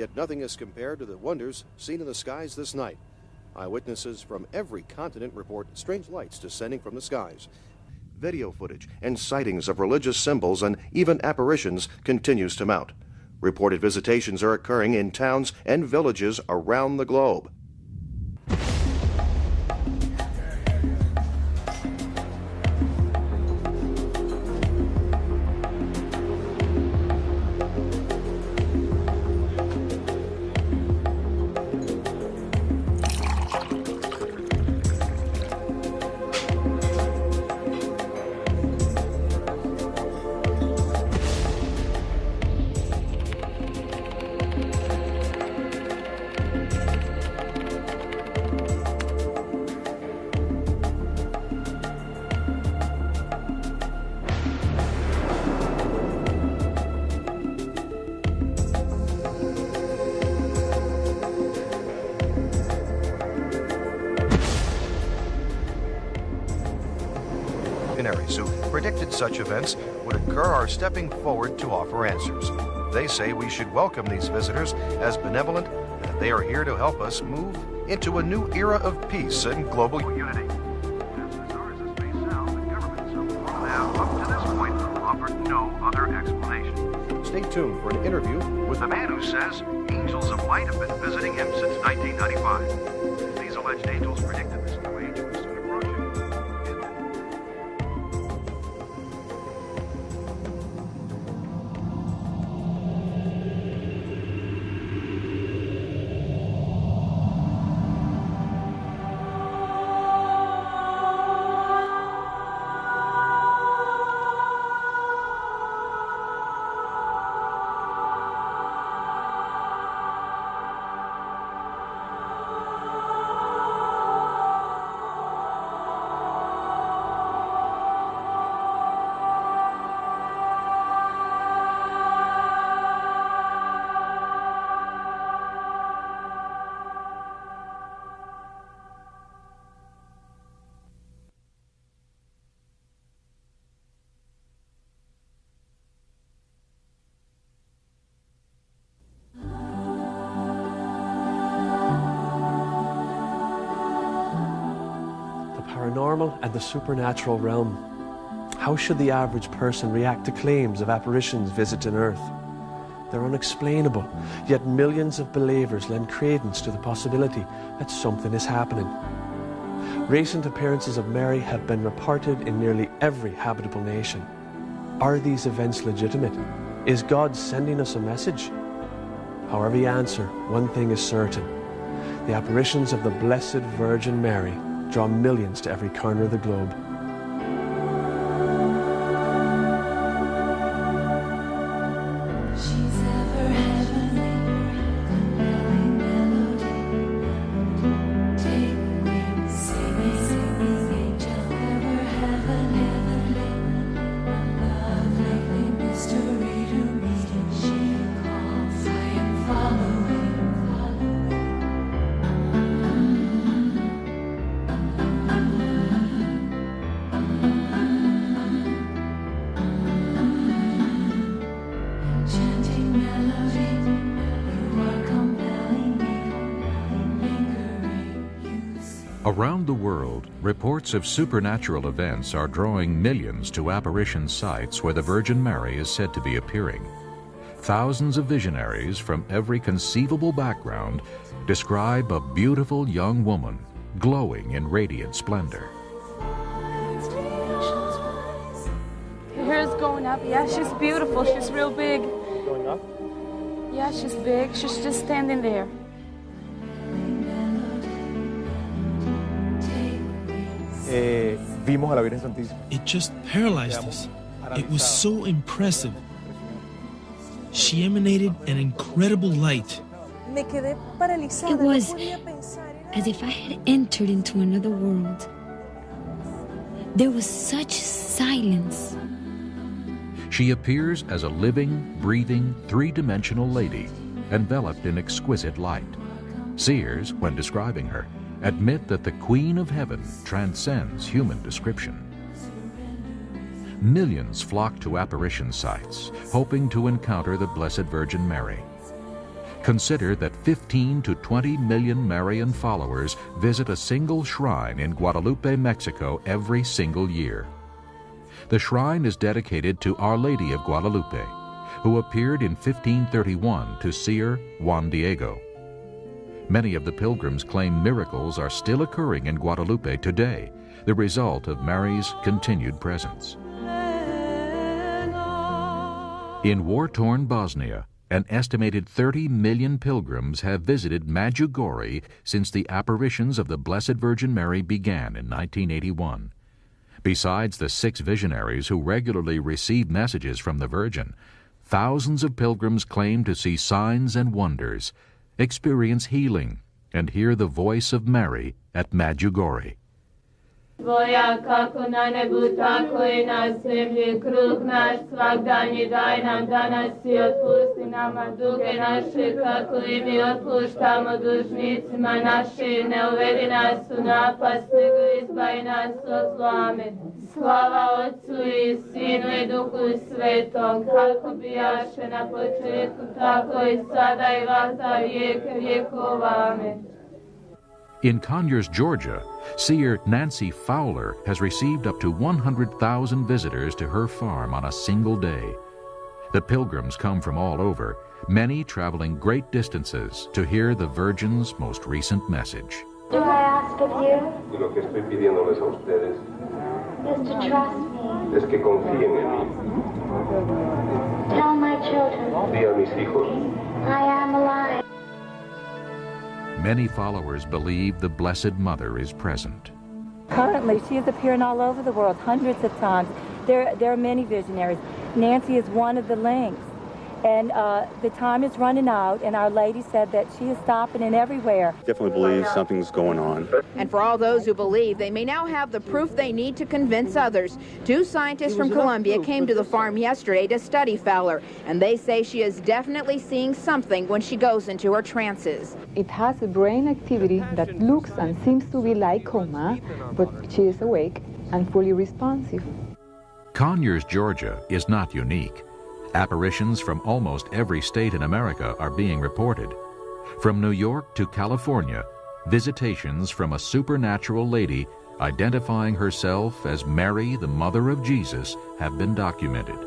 Yet nothing is compared to the wonders seen in the skies this night. Eyewitnesses from every continent report strange lights descending from the skies. Video footage and sightings of religious symbols and even apparitions continues to mount. Reported visitations are occurring in towns and villages around the globe. Say we should welcome these visitors as benevolent and that they are here to help us move into a new era of peace and global unity. Paranormal and the supernatural realm. How should the average person react to claims of apparitions visiting Earth? They're unexplainable, yet millions of believers lend credence to the possibility that something is happening. Recent appearances of Mary have been reported in nearly every habitable nation. Are these events legitimate? Is God sending us a message? However you answer, one thing is certain. The apparitions of the Blessed Virgin Mary draw millions to every corner of the globe. Reports of supernatural events are drawing millions to apparition sites where the Virgin Mary is said to be appearing. Thousands of visionaries from every conceivable background describe a beautiful young woman glowing in radiant splendor. Her hair's going up. Yeah, she's beautiful. She's real big. Going up? Yeah, she's big. She's just standing there. Vimos a la Virgen Santísima. It just paralyzed us. It was so impressive. She emanated an incredible light. Me quedé paralizada. It was podía pensar. Era as if I had entered into another world. There was such silence. She appears as a living, breathing, three dimensional lady, enveloped in exquisite light. Seers, when describing her, admit that the Queen of Heaven transcends human description. Millions flock to apparition sites, hoping to encounter the Blessed Virgin Mary. Consider that 15 to 20 million Marian followers visit a single shrine in Guadalupe, Mexico every single year. The shrine is dedicated to Our Lady of Guadalupe, who appeared in 1531 to seer Juan Diego. Many of the pilgrims claim miracles are still occurring in Guadalupe today, the result of Mary's continued presence. In war torn Bosnia, an estimated 30 million pilgrims have visited Medjugorje since the apparitions of the Blessed Virgin Mary began in 1981. Besides the six visionaries who regularly receive messages from the Virgin, thousands of pilgrims claim to see signs and wonders, experience healing, and hear the voice of Mary at Medjugorje. Tvoja kako na nebu, tako i na zemlji, kruh naš svakdanji daj nam danas i otpusti nama duge naše, kako i mi otpuštamo dužnicima naši, ne uvedi nas u napast, nego izbavi nas od zlame. Slava Otcu i Sinu i Duhu Svetom, kako bijaše na početku, tako i sada i vata vijeke vjekova. Amen. In Conyers, Georgia, seer Nancy Fowler has received up to 100,000 visitors to her farm on a single day. The pilgrims come from all over, many traveling great distances to hear the Virgin's most recent message. Do I ask of you Y lo que estoy pidiéndoles a ustedes is to trust me? es que confíen en mí. Tell my children Di a mis hijos I am alive. Many followers believe the Blessed Mother is present. Currently, she is appearing all over the world hundreds of times. There, there are many visionaries. Nancy is one of the links. And uh, the time is running out, and Our Lady said that she is stopping in everywhere. Definitely believe something's going on. And for all those who believe, they may now have the proof they need to convince others. Two scientists from Columbia came to the farm yesterday to study Fowler, and they say she is definitely seeing something when she goes into her trances. It has a brain activity that looks and seems to be like coma, but she is awake and fully responsive. Conyers, Georgia is not unique. Apparitions from almost every state in America are being reported. From New York to California, visitations from a supernatural lady identifying herself as Mary, the mother of Jesus, have been documented.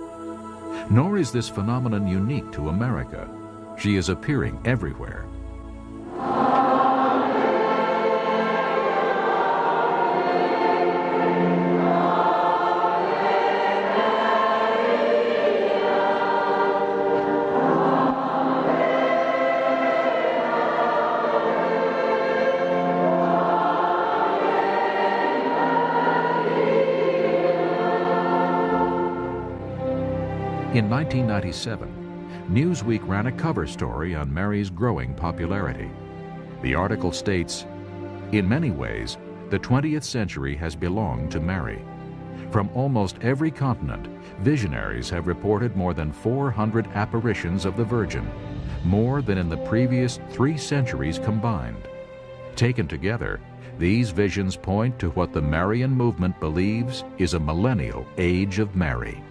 Nor is this phenomenon unique to America. She is appearing everywhere. In 1997, Newsweek ran a cover story on Mary's growing popularity. The article states In many ways, the 20th century has belonged to Mary. From almost every continent, visionaries have reported more than 400 apparitions of the Virgin, more than in the previous three centuries combined. Taken together, these visions point to what the Marian movement believes is a millennial age of Mary.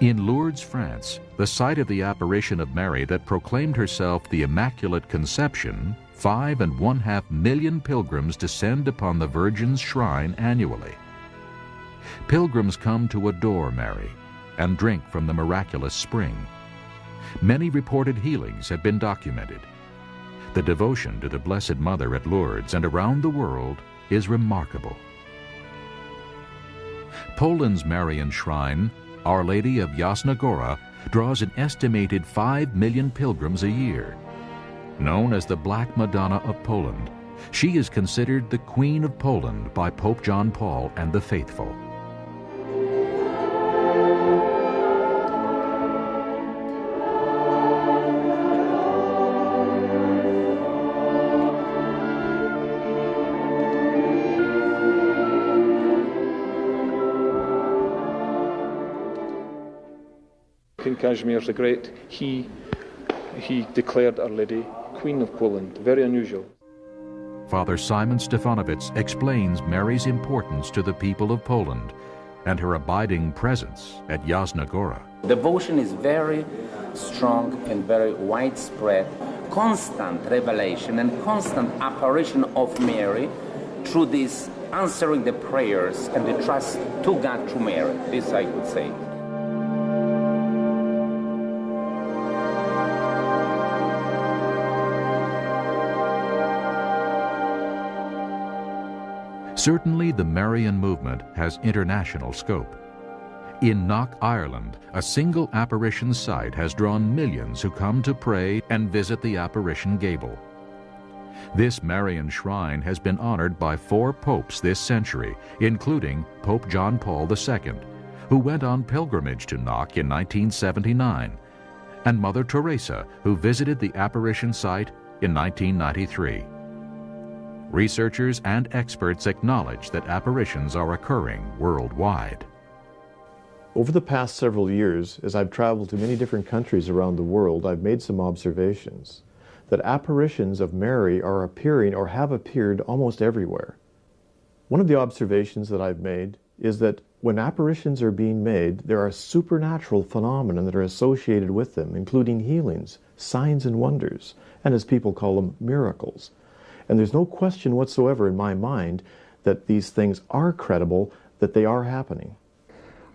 In Lourdes, France, the site of the apparition of Mary that proclaimed herself the Immaculate Conception, five and one half million pilgrims descend upon the Virgin's shrine annually. Pilgrims come to adore Mary and drink from the miraculous spring. Many reported healings have been documented. The devotion to the Blessed Mother at Lourdes and around the world is remarkable. Poland's Marian shrine our Lady of Jasna Gora draws an estimated 5 million pilgrims a year. Known as the Black Madonna of Poland, she is considered the Queen of Poland by Pope John Paul and the faithful. King Casimir the Great, he, he declared Our Lady Queen of Poland. Very unusual. Father Simon Stefanovitz explains Mary's importance to the people of Poland and her abiding presence at Jasna Gora. Devotion is very strong and very widespread. Constant revelation and constant apparition of Mary through this answering the prayers and the trust to God through Mary. This I could say. Certainly, the Marian movement has international scope. In Knock, Ireland, a single apparition site has drawn millions who come to pray and visit the apparition gable. This Marian shrine has been honored by four popes this century, including Pope John Paul II, who went on pilgrimage to Knock in 1979, and Mother Teresa, who visited the apparition site in 1993. Researchers and experts acknowledge that apparitions are occurring worldwide. Over the past several years, as I've traveled to many different countries around the world, I've made some observations that apparitions of Mary are appearing or have appeared almost everywhere. One of the observations that I've made is that when apparitions are being made, there are supernatural phenomena that are associated with them, including healings, signs and wonders, and as people call them, miracles. And there's no question whatsoever in my mind that these things are credible, that they are happening.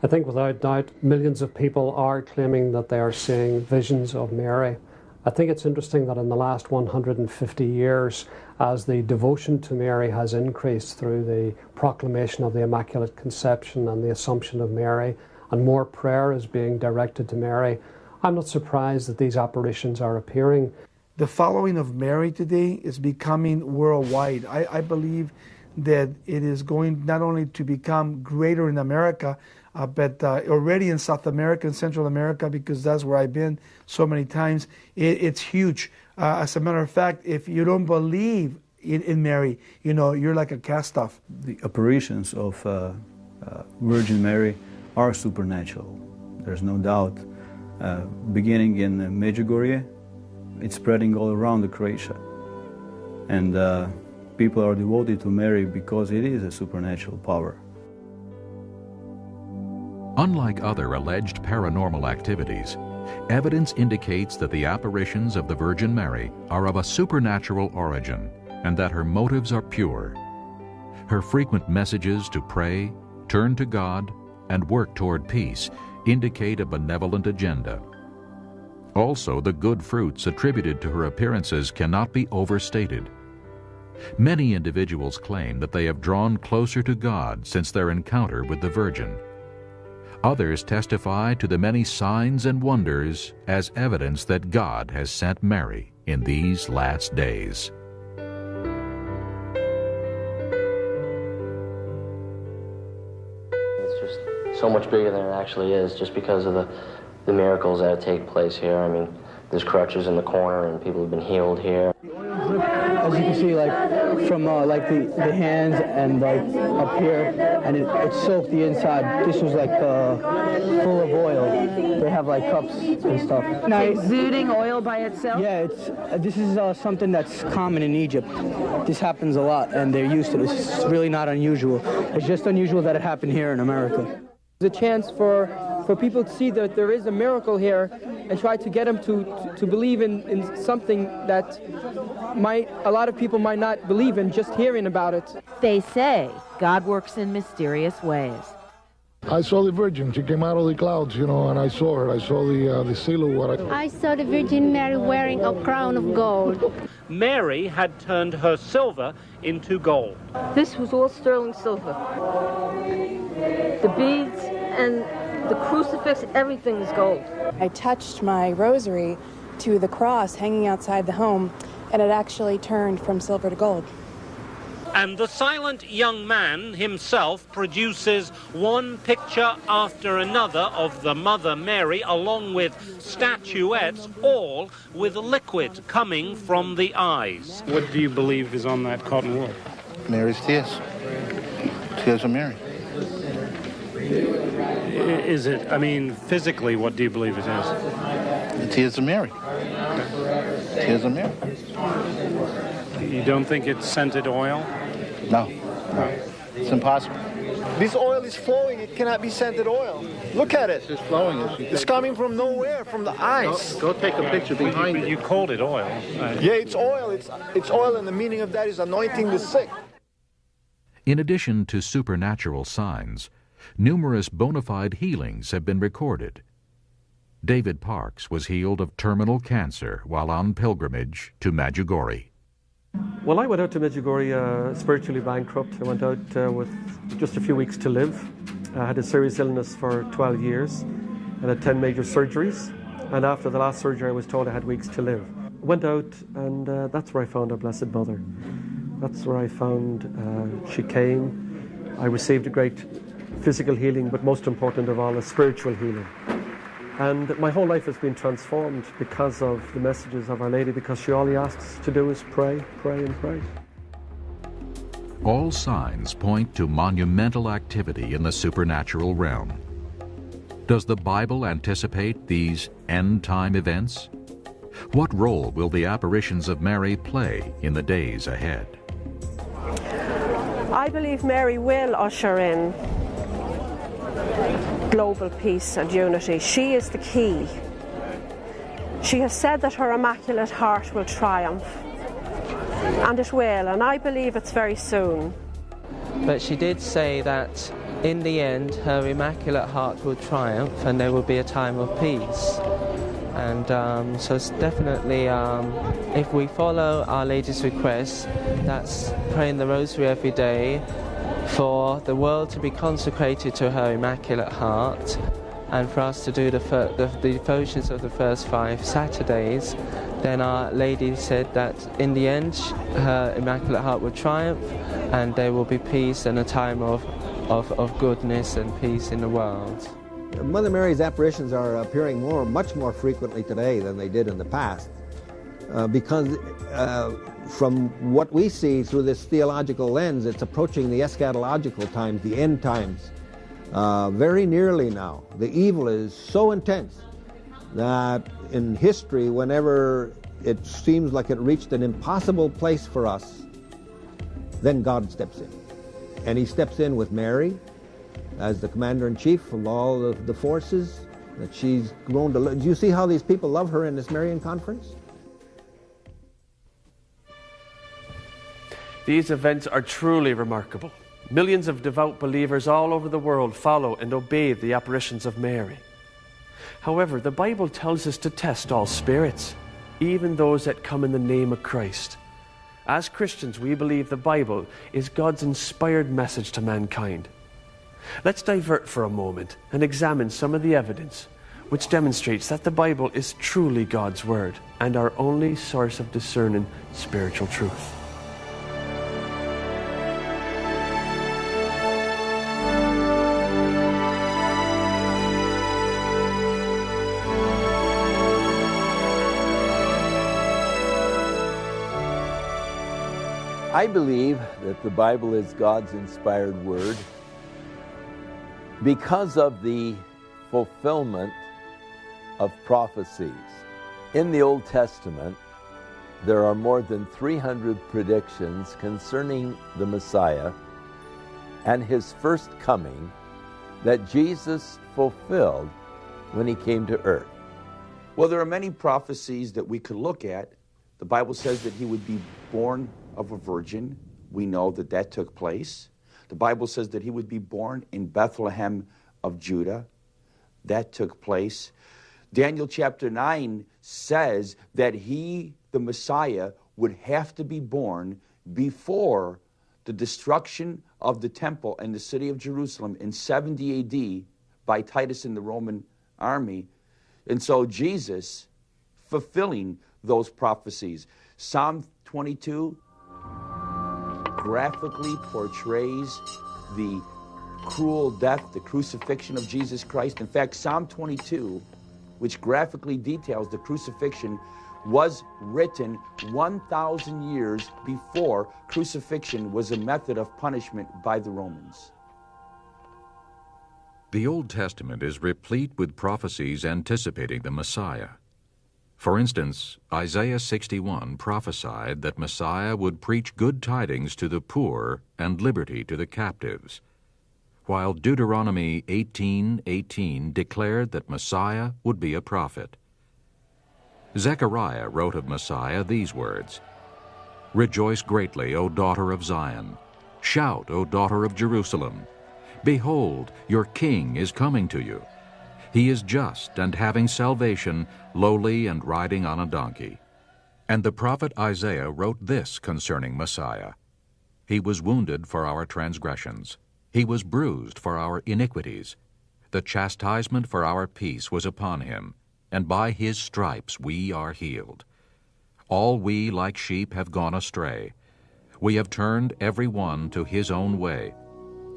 I think without doubt, millions of people are claiming that they are seeing visions of Mary. I think it's interesting that in the last 150 years, as the devotion to Mary has increased through the proclamation of the Immaculate Conception and the Assumption of Mary, and more prayer is being directed to Mary, I'm not surprised that these apparitions are appearing. The following of Mary today is becoming worldwide. I, I believe that it is going not only to become greater in America, uh, but uh, already in South America and Central America, because that's where I've been so many times, it, it's huge. Uh, as a matter of fact, if you don't believe in, in, Mary, you know, you're like a cast off. The apparitions of uh, uh, Virgin Mary are supernatural. There's no doubt. Uh, beginning in Medjugorje, it's spreading all around the Croatia. And uh, people are devoted to Mary because it is a supernatural power. Unlike other alleged paranormal activities, evidence indicates that the apparitions of the Virgin Mary are of a supernatural origin and that her motives are pure. Her frequent messages to pray, turn to God, and work toward peace indicate a benevolent agenda. Also, the good fruits attributed to her appearances cannot be overstated. Many individuals claim that they have drawn closer to God since their encounter with the Virgin. Others testify to the many signs and wonders as evidence that God has sent Mary in these last days. It's just so much bigger than it actually is just because of the, the miracles that take place here. I mean, there's crutches in the corner and people have been healed here. As you can see, like from uh, like the, the hands and like up here, and it, it soaked the inside. This was like uh, full of oil. They have like cups and stuff. Nice. Exuding oil by itself? Yeah, it's uh, this is uh, something that's common in Egypt. This happens a lot, and they're used to it. It's really not unusual. It's just unusual that it happened here in America. A chance for for people to see that there is a miracle here and try to get them to, to, to, believe in, in something that might a lot of people might not believe in just hearing about it. They say God works in mysterious ways. I saw the Virgin. She came out of the clouds, you know, and I saw her. I saw the uh, the silhouette. I saw the Virgin Mary wearing a crown of gold. Mary had turned her silver into gold. This was all sterling silver. The beads and the crucifix, everything is gold. I touched my rosary to the cross hanging outside the home, and it actually turned from silver to gold. And the silent young man himself produces one picture after another of the Mother Mary, along with statuettes, all with liquid coming from the eyes. What do you believe is on that cotton wool? Mary's tears. Tears of Mary. Is it, I mean, physically, what do you believe it is? The tears of Mary. Tears of Mary. You don't think it's scented oil? No. no. It's impossible. This oil is flowing. It cannot be scented oil. Look at it. It's flowing. It's coming from nowhere, from the ice. Go, go take a picture behind you, it. you called it oil. Yeah, it's oil. It's it's oil, and the meaning of that is anointing the sick. In addition to supernatural signs, numerous bona fide healings have been recorded. David Parks was healed of terminal cancer while on pilgrimage to Medjugorje. Well, I went out to Medjugorje uh, spiritually bankrupt. I went out uh, with just a few weeks to live. I had a serious illness for 12 years and had 10 major surgeries. And after the last surgery, I was told I had weeks to live. Went out, and uh, that's where I found our Blessed Mother. That's where I found uh, she came. I received a great physical healing, but most important of all, a spiritual healing. And my whole life has been transformed because of the messages of Our Lady, because she all she asks to do is pray, pray, and pray. All signs point to monumental activity in the supernatural realm. Does the Bible anticipate these end time events? What role will the apparitions of Mary play in the days ahead? I believe Mary will usher in global peace and unity. She is the key. She has said that her Immaculate Heart will triumph. And it will, and I believe it's very soon. But she did say that in the end her Immaculate Heart will triumph and there will be a time of peace. And um, so it's definitely, um, if we follow Our Lady's request, that's praying the Rosary every day, for the world to be consecrated to her Immaculate Heart and for us to do the, the, the devotions of the first five Saturdays, then Our Lady said that in the end her Immaculate Heart will triumph and there will be peace and a time of, of, of goodness and peace in the world. Mother Mary's apparitions are appearing more, much more frequently today than they did in the past, uh, because uh, from what we see through this theological lens, it's approaching the eschatological times, the end times, uh, very nearly now. The evil is so intense that in history, whenever it seems like it reached an impossible place for us, then God steps in. And he steps in with Mary as the commander in chief of all of the forces that she's grown to. love. Do you see how these people love her in this Marian conference? These events are truly remarkable. Millions of devout believers all over the world follow and obey the apparitions of Mary. However, the Bible tells us to test all spirits, even those that come in the name of Christ. As Christians, we believe the Bible is God's inspired message to mankind. Let's divert for a moment and examine some of the evidence which demonstrates that the Bible is truly God's Word and our only source of discerning spiritual truth. I believe that the Bible is God's inspired word because of the fulfillment of prophecies. In the Old Testament, there are more than 300 predictions concerning the Messiah and his first coming that Jesus fulfilled when he came to earth. Well, there are many prophecies that we could look at. The Bible says that he would be born of a virgin. We know that that took place. The Bible says that he would be born in Bethlehem of Judah. That took place. Daniel chapter 9 says that he, the Messiah, would have to be born before the destruction of the temple and the city of Jerusalem in 70 AD by Titus and the Roman army. And so Jesus fulfilling those prophecies. Psalm 22 graphically portrays the cruel death, the crucifixion of Jesus Christ. In fact, Psalm 22, which graphically details the crucifixion, was written 1,000 years before crucifixion was a method of punishment by the Romans. The Old Testament is replete with prophecies anticipating the Messiah. For instance, Isaiah 61 prophesied that Messiah would preach good tidings to the poor and liberty to the captives. while Deuteronomy 18:18 declared that Messiah would be a prophet. Zechariah wrote of Messiah these words: Rejoice greatly, O daughter of Zion. Shout, O daughter of Jerusalem. Behold, your king is coming to you. He is just and having salvation, lowly and riding on a donkey. And the prophet Isaiah wrote this concerning Messiah He was wounded for our transgressions, he was bruised for our iniquities. The chastisement for our peace was upon him, and by his stripes we are healed. All we like sheep have gone astray. We have turned every one to his own way,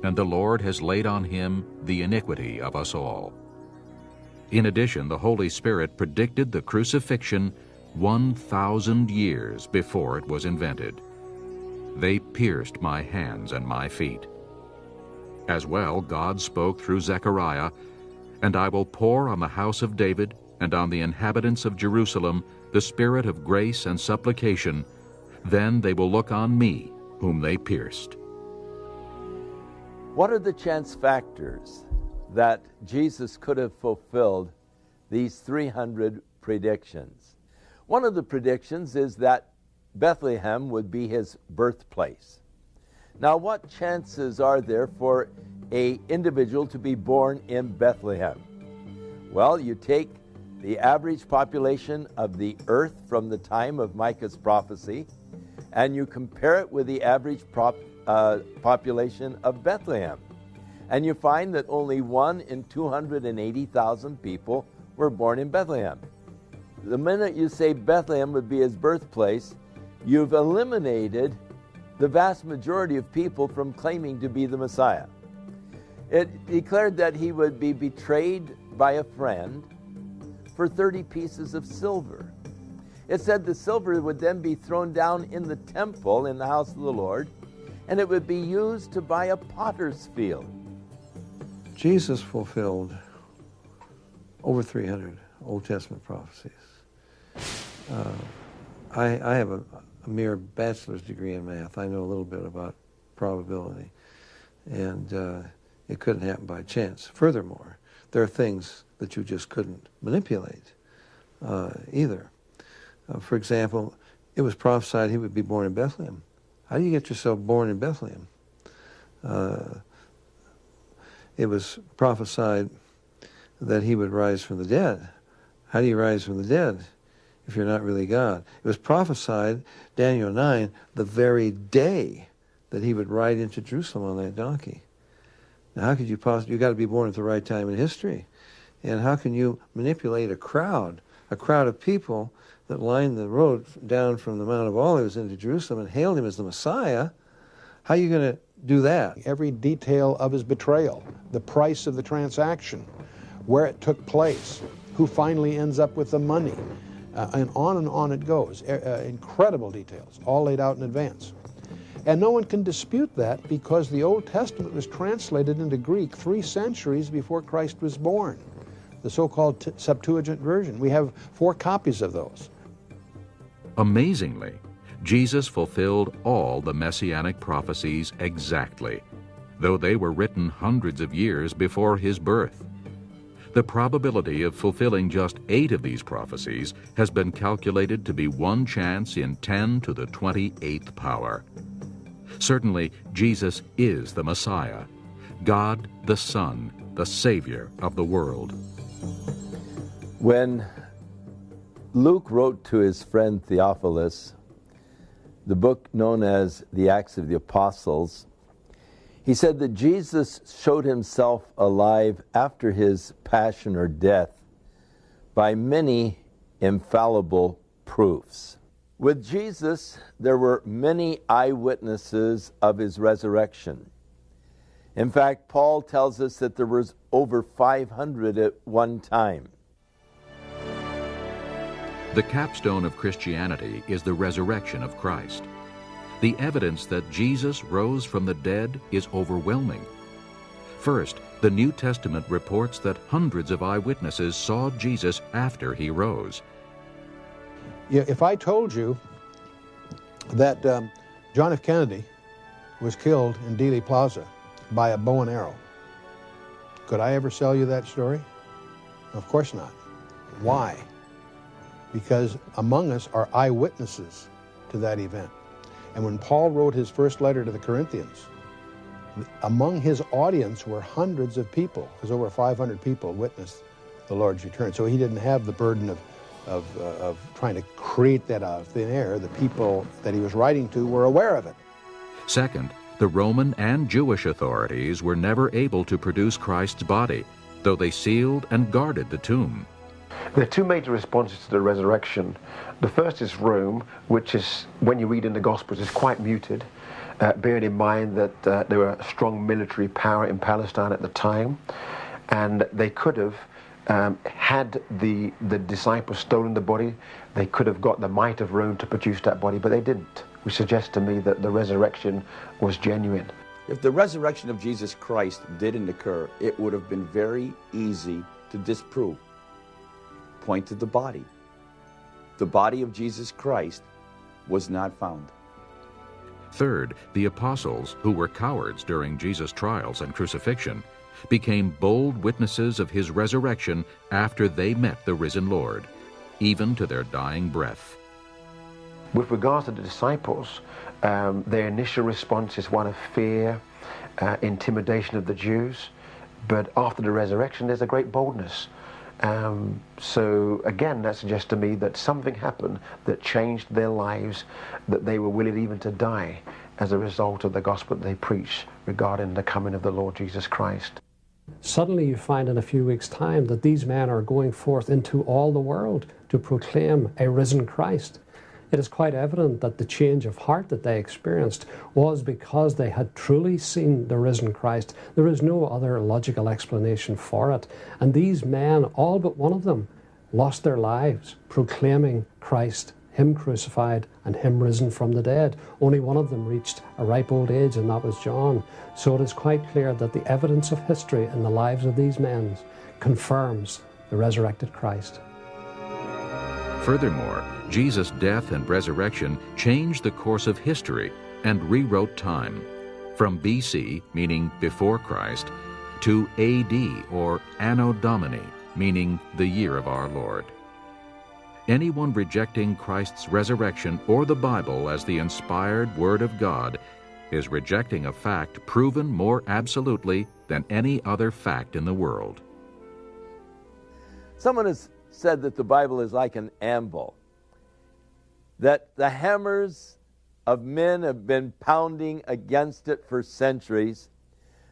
and the Lord has laid on him the iniquity of us all. In addition, the Holy Spirit predicted the crucifixion 1,000 years before it was invented. They pierced my hands and my feet. As well, God spoke through Zechariah, And I will pour on the house of David and on the inhabitants of Jerusalem the spirit of grace and supplication. Then they will look on me, whom they pierced. What are the chance factors that Jesus could have fulfilled these 300 predictions? One of the predictions is that Bethlehem would be his birthplace. Now, what chances are there for a individual to be born in Bethlehem? Well, you take the average population of the earth from the time of Micah's prophecy, and you compare it with the average prop, uh, population of Bethlehem. And you find that only one in 280,000 people were born in Bethlehem. The minute you say Bethlehem would be his birthplace, you've eliminated the vast majority of people from claiming to be the Messiah. It declared that he would be betrayed by a friend for 30 pieces of silver. It said the silver would then be thrown down in the temple in the house of the Lord, and it would be used to buy a potter's field. Jesus fulfilled over 300 Old Testament prophecies. Uh, I, I, have a, a mere bachelor's degree in math. I know a little bit about probability. And uh, it couldn't happen by chance. Furthermore, there are things that you just couldn't manipulate uh, either. Uh, for example, it was prophesied he would be born in Bethlehem. How do you get yourself born in Bethlehem? It was prophesied that he would rise from the dead. How do you rise from the dead? if you're not really God. It was prophesied, Daniel 9, the very day that he would ride into Jerusalem on that donkey. Now, how could you possibly, you've got to be born at the right time in history. And how can you manipulate a crowd, a crowd of people that lined the road down from the Mount of Olives into Jerusalem and hailed him as the Messiah? How are you going to do that? Every detail of his betrayal, the price of the transaction, where it took place, who finally ends up with the money, uh, and on and on it goes. Uh, incredible details, all laid out in advance. And no one can dispute that because the Old Testament was translated into Greek three centuries before Christ was born, the so called Septuagint version. We have four copies of those. Amazingly, Jesus fulfilled all the messianic prophecies exactly, though they were written hundreds of years before his birth. The probability of fulfilling just eight of these prophecies has been calculated to be one chance in 10 to the 28th power. Certainly, Jesus is the Messiah, God the Son, the Savior of the world. When Luke wrote to his friend Theophilus, the book known as the Acts of the Apostles, he said that Jesus showed himself alive after his passion or death by many infallible proofs. With Jesus, there were many eyewitnesses of his resurrection. In fact, Paul tells us that there was over 500 at one time. The capstone of Christianity is the resurrection of Christ. The evidence that Jesus rose from the dead is overwhelming. First, the New Testament reports that hundreds of eyewitnesses saw Jesus after he rose. If I told you that um, John F. Kennedy was killed in Dealey Plaza by a bow and arrow, Could I ever sell you that story? Of course not. Why? Because among us are eyewitnesses to that event. And when Paul wrote his first letter to the Corinthians, among his audience were hundreds of people, because over 500 people witnessed the Lord's return. So he didn't have the burden of, of, uh, of trying to create that out of thin air. The people that he was writing to were aware of it. Second, the Roman and Jewish authorities were never able to produce Christ's body, though they sealed and guarded the tomb. There are two major responses to the resurrection. The first is Rome, which is, when you read in the Gospels, is quite muted, uh, bearing in mind that uh, there were strong military power in Palestine at the time, and they could have, um, had the, the disciples stolen the body, they could have got the might of Rome to produce that body, but they didn't, which suggests to me that the resurrection was genuine. If the resurrection of Jesus Christ didn't occur, it would have been very easy to disprove. Point to the body. The body of Jesus Christ was not found. Third, the apostles, who were cowards during Jesus' trials and crucifixion, became bold witnesses of his resurrection after they met the risen Lord, even to their dying breath. With regards to the disciples, um, their initial response is one of fear, uh, intimidation of the Jews, but after the resurrection, there's a great boldness. Um, so again, that suggests to me that something happened that changed their lives, that they were willing even to die as a result of the gospel they preached regarding the coming of the Lord Jesus Christ. Suddenly, you find in a few weeks' time that these men are going forth into all the world to proclaim a risen Christ. It is quite evident that the change of heart that they experienced was because they had truly seen the risen Christ. There is no other logical explanation for it. And these men, all but one of them, lost their lives proclaiming Christ, Him crucified, and Him risen from the dead. Only one of them reached a ripe old age, and that was John. So it is quite clear that the evidence of history in the lives of these men confirms the resurrected Christ. Furthermore, Jesus' death and resurrection changed the course of history and rewrote time from BC, meaning before Christ, to AD or Anno Domini, meaning the year of our Lord. Anyone rejecting Christ's resurrection or the Bible as the inspired Word of God is rejecting a fact proven more absolutely than any other fact in the world. Someone has said that the Bible is like an anvil, that the hammers of men have been pounding against it for centuries.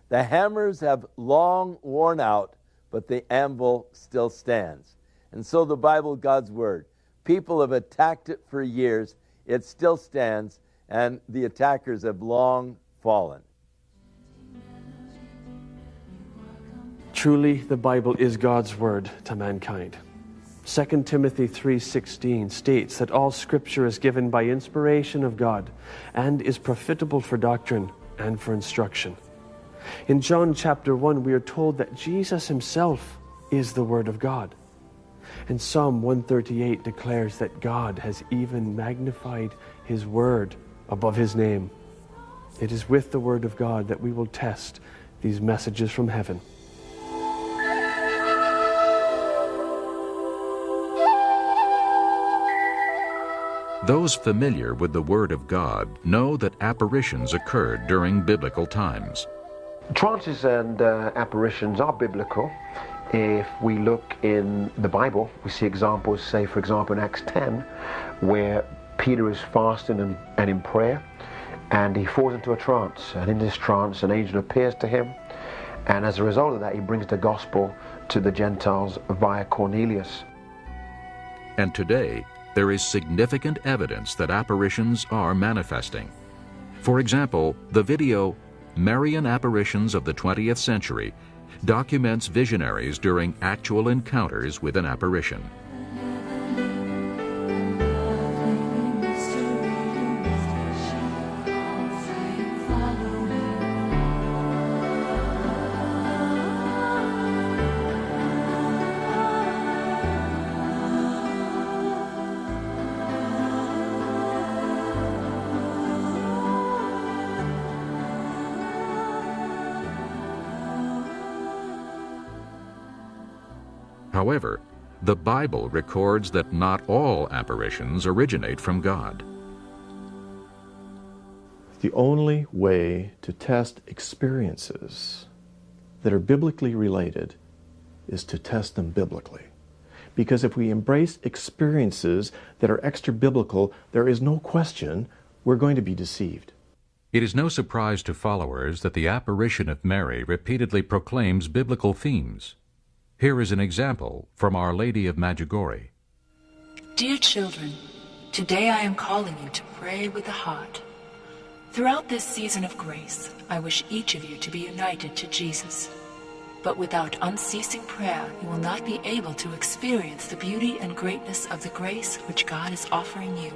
The hammers have long worn out, but the anvil still stands. And so the Bible, God's Word, people have attacked it for years, it still stands, and the attackers have long fallen. Truly, the Bible is God's word to mankind. 2 Timothy 3:16 states that all scripture is given by inspiration of God and is profitable for doctrine and for instruction. In John chapter 1 we are told that Jesus himself is the word of God. And Psalm 138 declares that God has even magnified his word above his name. It is with the word of God that we will test these messages from heaven. Those familiar with the Word of God know that apparitions occurred during biblical times. Trances and uh, apparitions are biblical. If we look in the Bible, we see examples, say, for example, in Acts 10, where Peter is fasting and, and in prayer, and he falls into a trance. And in this trance, an angel appears to him, and as a result of that, he brings the gospel to the Gentiles via Cornelius. And today, there is significant evidence that apparitions are manifesting. For example, the video Marian Apparitions of the 20th Century documents visionaries during actual encounters with an apparition. The Bible records that not all apparitions originate from God. The only way to test experiences that are biblically related is to test them biblically. Because if we embrace experiences that are extra biblical, there is no question we're going to be deceived. It is no surprise to followers that the apparition of Mary repeatedly proclaims biblical themes. Here is an example from Our Lady of Medjugorje. Dear children, today I am calling you to pray with the heart. Throughout this season of grace, I wish each of you to be united to Jesus. But without unceasing prayer, you will not be able to experience the beauty and greatness of the grace which God is offering you.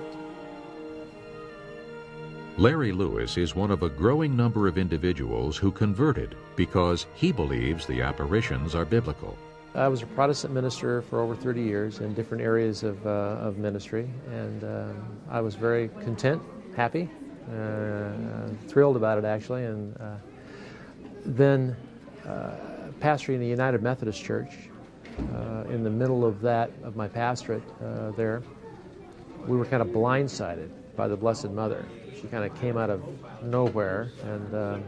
Larry Lewis is one of a growing number of individuals who converted because he believes the apparitions are biblical. I was a Protestant minister for over 30 years in different areas of, uh, of ministry, and um, I was very content, happy, uh, thrilled about it actually. And uh, then, uh, pastoring the United Methodist Church, uh, in the middle of that, of my pastorate uh, there, we were kind of blindsided by the Blessed Mother. She kind of came out of nowhere and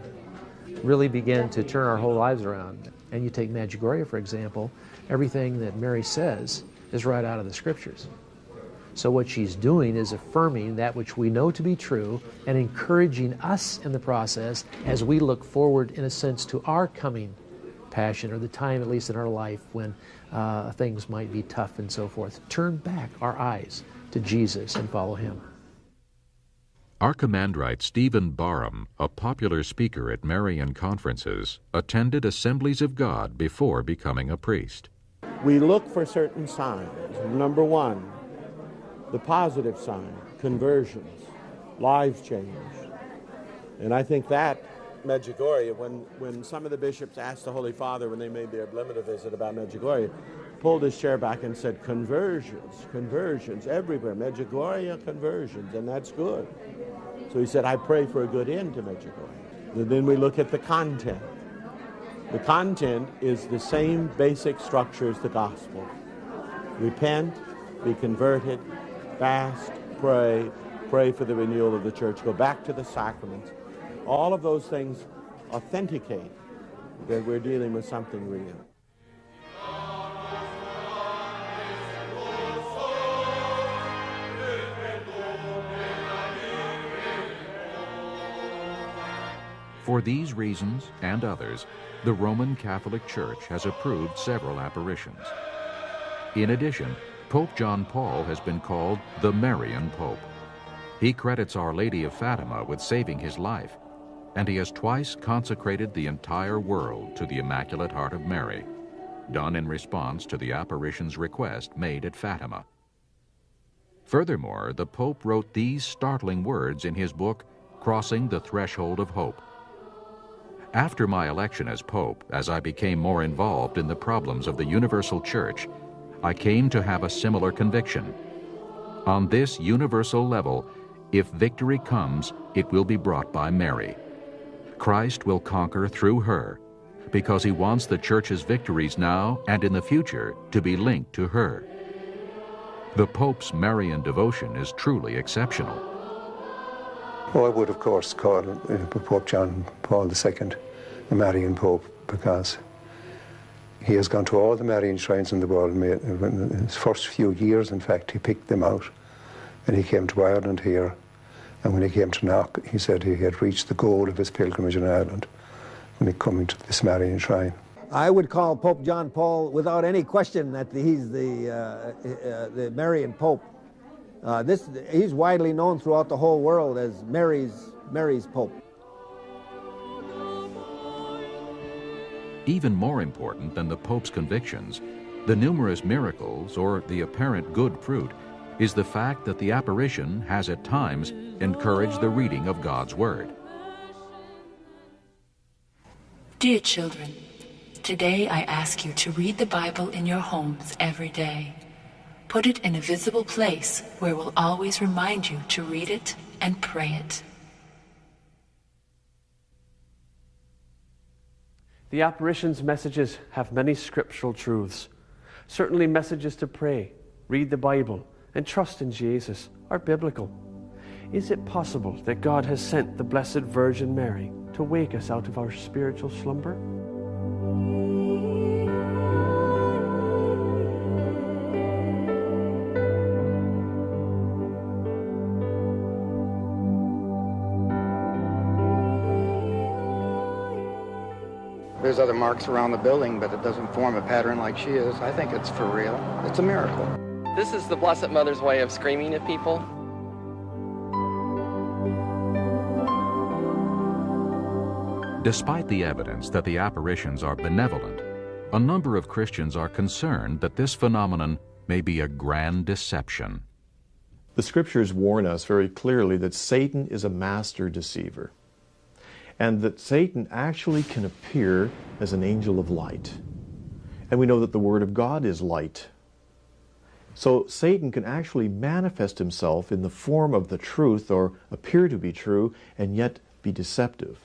really began to turn our whole lives around. And you take Medjugorje, for example, everything that Mary says is right out of the scriptures. So what she's doing is affirming that which we know to be true and encouraging us in the process as we look forward, in a sense, to our coming passion or the time, at least in our life, when uh, things might be tough and so forth. Turn back our eyes to Jesus and follow Him. Archimandrite Stephen Barham, a popular speaker at Marian conferences, attended Assemblies of God before becoming a priest. We look for certain signs. Number one, the positive sign, conversions, lives changed. And I think that Medjugorje, when, when some of the bishops asked the Holy Father when they made their ad limina visit about Medjugorje, pulled his chair back and said, conversions, conversions, everywhere, Medjugorje conversions, and that's good. So he said, I pray for a good end to Medjugorje. And then we look at the content. The content is the same basic structure as the gospel. Repent, be converted, fast, pray, pray for the renewal of the church, go back to the sacraments. All of those things authenticate that we're dealing with something real. For these reasons and others, the Roman Catholic Church has approved several apparitions. In addition, Pope John Paul has been called the Marian Pope. He credits Our Lady of Fatima with saving his life, and he has twice consecrated the entire world to the Immaculate Heart of Mary, done in response to the apparition's request made at Fatima. Furthermore, the Pope wrote these startling words in his book, Crossing the Threshold of Hope. After my election as Pope, as I became more involved in the problems of the Universal Church, I came to have a similar conviction. On this universal level, if victory comes, it will be brought by Mary. Christ will conquer through her, because he wants the Church's victories now and in the future to be linked to her. The Pope's Marian devotion is truly exceptional. Well, I would, of course, call uh, Pope John Paul II the Marian Pope because he has gone to all the Marian shrines in the world. In his first few years, in fact, he picked them out and he came to Ireland here. And when he came to Knock, he said he had reached the goal of his pilgrimage in Ireland when he came to this Marian shrine. I would call Pope John Paul, without any question, that he's the, uh, uh, the Marian Pope. Uh, this, he's widely known throughout the whole world as Mary's, Mary's Pope. Even more important than the Pope's convictions, the numerous miracles or the apparent good fruit is the fact that the apparition has at times encouraged the reading of God's Word. Dear children, today I ask you to read the Bible in your homes every day. Put it in a visible place where it will always remind you to read it and pray it. The apparition's messages have many scriptural truths. Certainly, messages to pray, read the Bible, and trust in Jesus are biblical. Is it possible that God has sent the Blessed Virgin Mary to wake us out of our spiritual slumber? There's other marks around the building, but it doesn't form a pattern like she is. I think it's for real. It's a miracle. This is the Blessed Mother's way of screaming at people. Despite the evidence that the apparitions are benevolent, a number of Christians are concerned that this phenomenon may be a grand deception. The scriptures warn us very clearly that Satan is a master deceiver and that Satan actually can appear as an angel of light. And we know that the Word of God is light. So Satan can actually manifest himself in the form of the truth or appear to be true and yet be deceptive.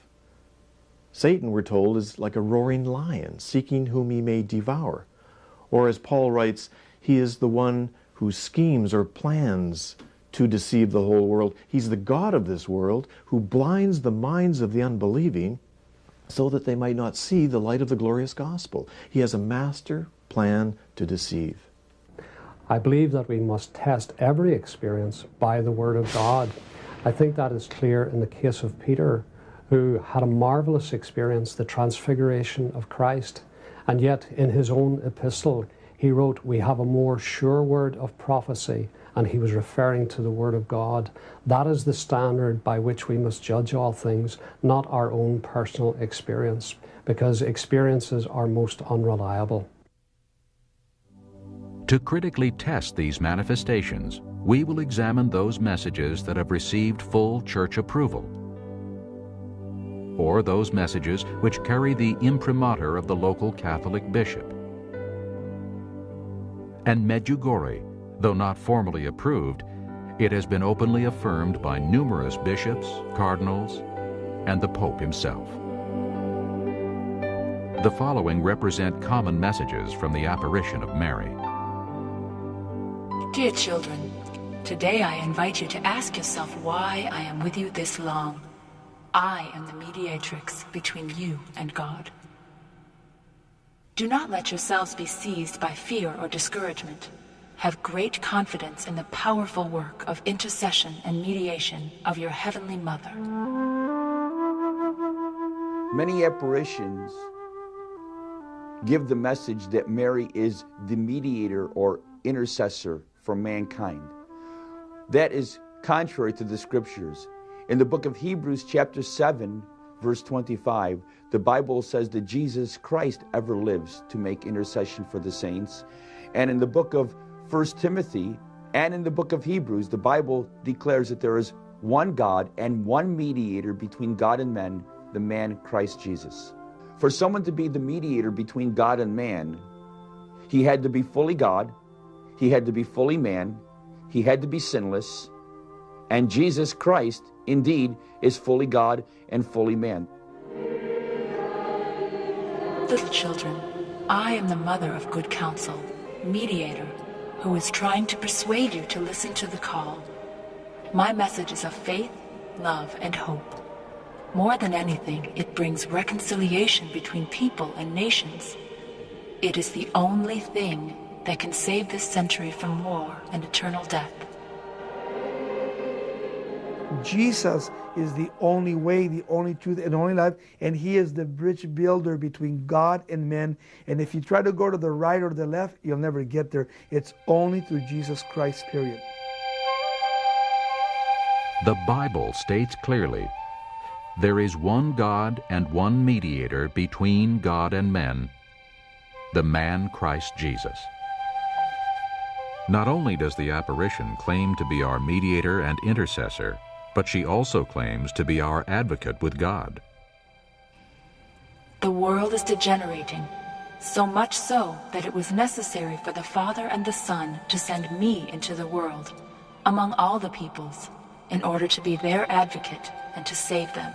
Satan, we're told, is like a roaring lion, seeking whom he may devour. Or as Paul writes, he is the one whose schemes or plans to deceive the whole world. He's the God of this world who blinds the minds of the unbelieving so that they might not see the light of the glorious gospel. He has a master plan to deceive. I believe that we must test every experience by the Word of God. I think that is clear in the case of Peter, who had a marvelous experience, the transfiguration of Christ. And yet, in his own epistle, he wrote, We have a more sure word of prophecy and he was referring to the Word of God. That is the standard by which we must judge all things, not our own personal experience, because experiences are most unreliable. To critically test these manifestations, we will examine those messages that have received full church approval, or those messages which carry the imprimatur of the local Catholic bishop. And Medjugorje, Though not formally approved, it has been openly affirmed by numerous bishops, cardinals, and the Pope himself. The following represent common messages from the apparition of Mary. Dear children, today I invite you to ask yourself why I am with you this long. I am the mediatrix between you and God. Do not let yourselves be seized by fear or discouragement have great confidence in the powerful work of intercession and mediation of your Heavenly Mother. Many apparitions give the message that Mary is the mediator or intercessor for mankind. That is contrary to the scriptures. In the book of Hebrews, chapter 7, verse 25, the Bible says that Jesus Christ ever lives to make intercession for the saints. And in the book of 1 Timothy and in the book of Hebrews, the Bible declares that there is one God and one mediator between God and men, the man Christ Jesus. For someone to be the mediator between God and man, he had to be fully God, he had to be fully man, he had to be sinless, and Jesus Christ, indeed, is fully God and fully man. Little children, I am the mother of good counsel, mediator who is trying to persuade you to listen to the call. My message is of faith, love, and hope. More than anything, it brings reconciliation between people and nations. It is the only thing that can save this century from war and eternal death. Jesus is the only way, the only truth, and only life, and He is the bridge builder between God and men. And if you try to go to the right or the left, you'll never get there. It's only through Jesus Christ, period. The Bible states clearly there is one God and one mediator between God and men, the man Christ Jesus. Not only does the apparition claim to be our mediator and intercessor, but she also claims to be our advocate with God. The world is degenerating, so much so that it was necessary for the Father and the Son to send me into the world, among all the peoples, in order to be their advocate and to save them.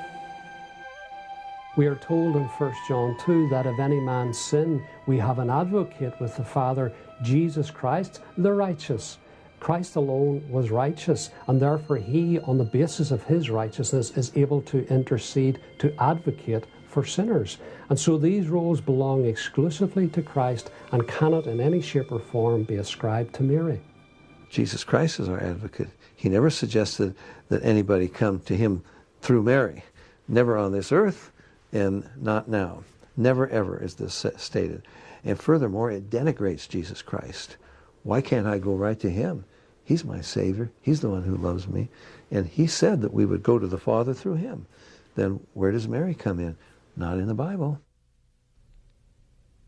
We are told in 1 John 2 that if any man sin, we have an advocate with the Father, Jesus Christ, the righteous. Christ alone was righteous, and therefore he, on the basis of his righteousness, is able to intercede, to advocate for sinners. And so these roles belong exclusively to Christ and cannot in any shape or form be ascribed to Mary. Jesus Christ is our advocate. He never suggested that anybody come to him through Mary. Never on this earth and not now. Never ever is this stated. And furthermore, it denigrates Jesus Christ. Why can't I go right to him? He's my Savior. He's the one who loves me. And he said that we would go to the Father through him. Then where does Mary come in? Not in the Bible.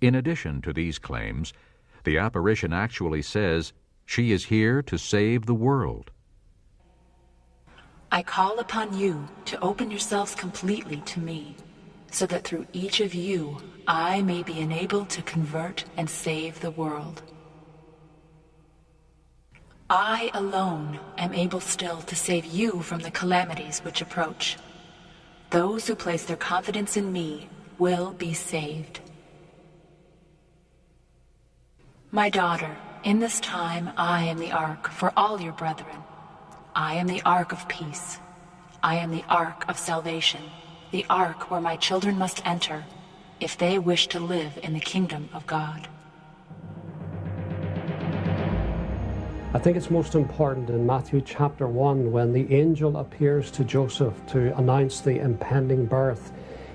In addition to these claims, the apparition actually says she is here to save the world. I call upon you to open yourselves completely to me, so that through each of you I may be enabled to convert and save the world. I alone am able still to save you from the calamities which approach. Those who place their confidence in me will be saved. My daughter, in this time I am the ark for all your brethren. I am the ark of peace. I am the ark of salvation, the ark where my children must enter if they wish to live in the kingdom of God. I think it's most important in Matthew chapter 1 when the angel appears to Joseph to announce the impending birth.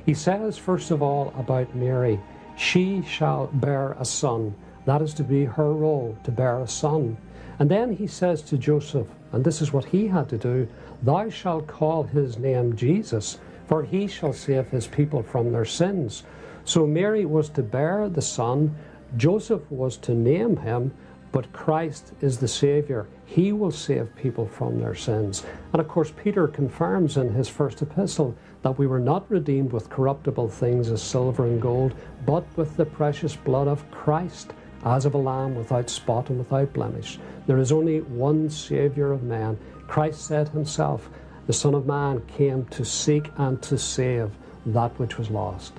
He says, first of all, about Mary, she shall bear a son. That is to be her role, to bear a son. And then he says to Joseph, and this is what he had to do Thou shalt call his name Jesus, for he shall save his people from their sins. So Mary was to bear the son, Joseph was to name him, but Christ is the Saviour. He will save people from their sins. And of course, Peter confirms in his first epistle that we were not redeemed with corruptible things as silver and gold, but with the precious blood of Christ, as of a lamb without spot and without blemish. There is only one Saviour of man. Christ said himself, The Son of Man came to seek and to save that which was lost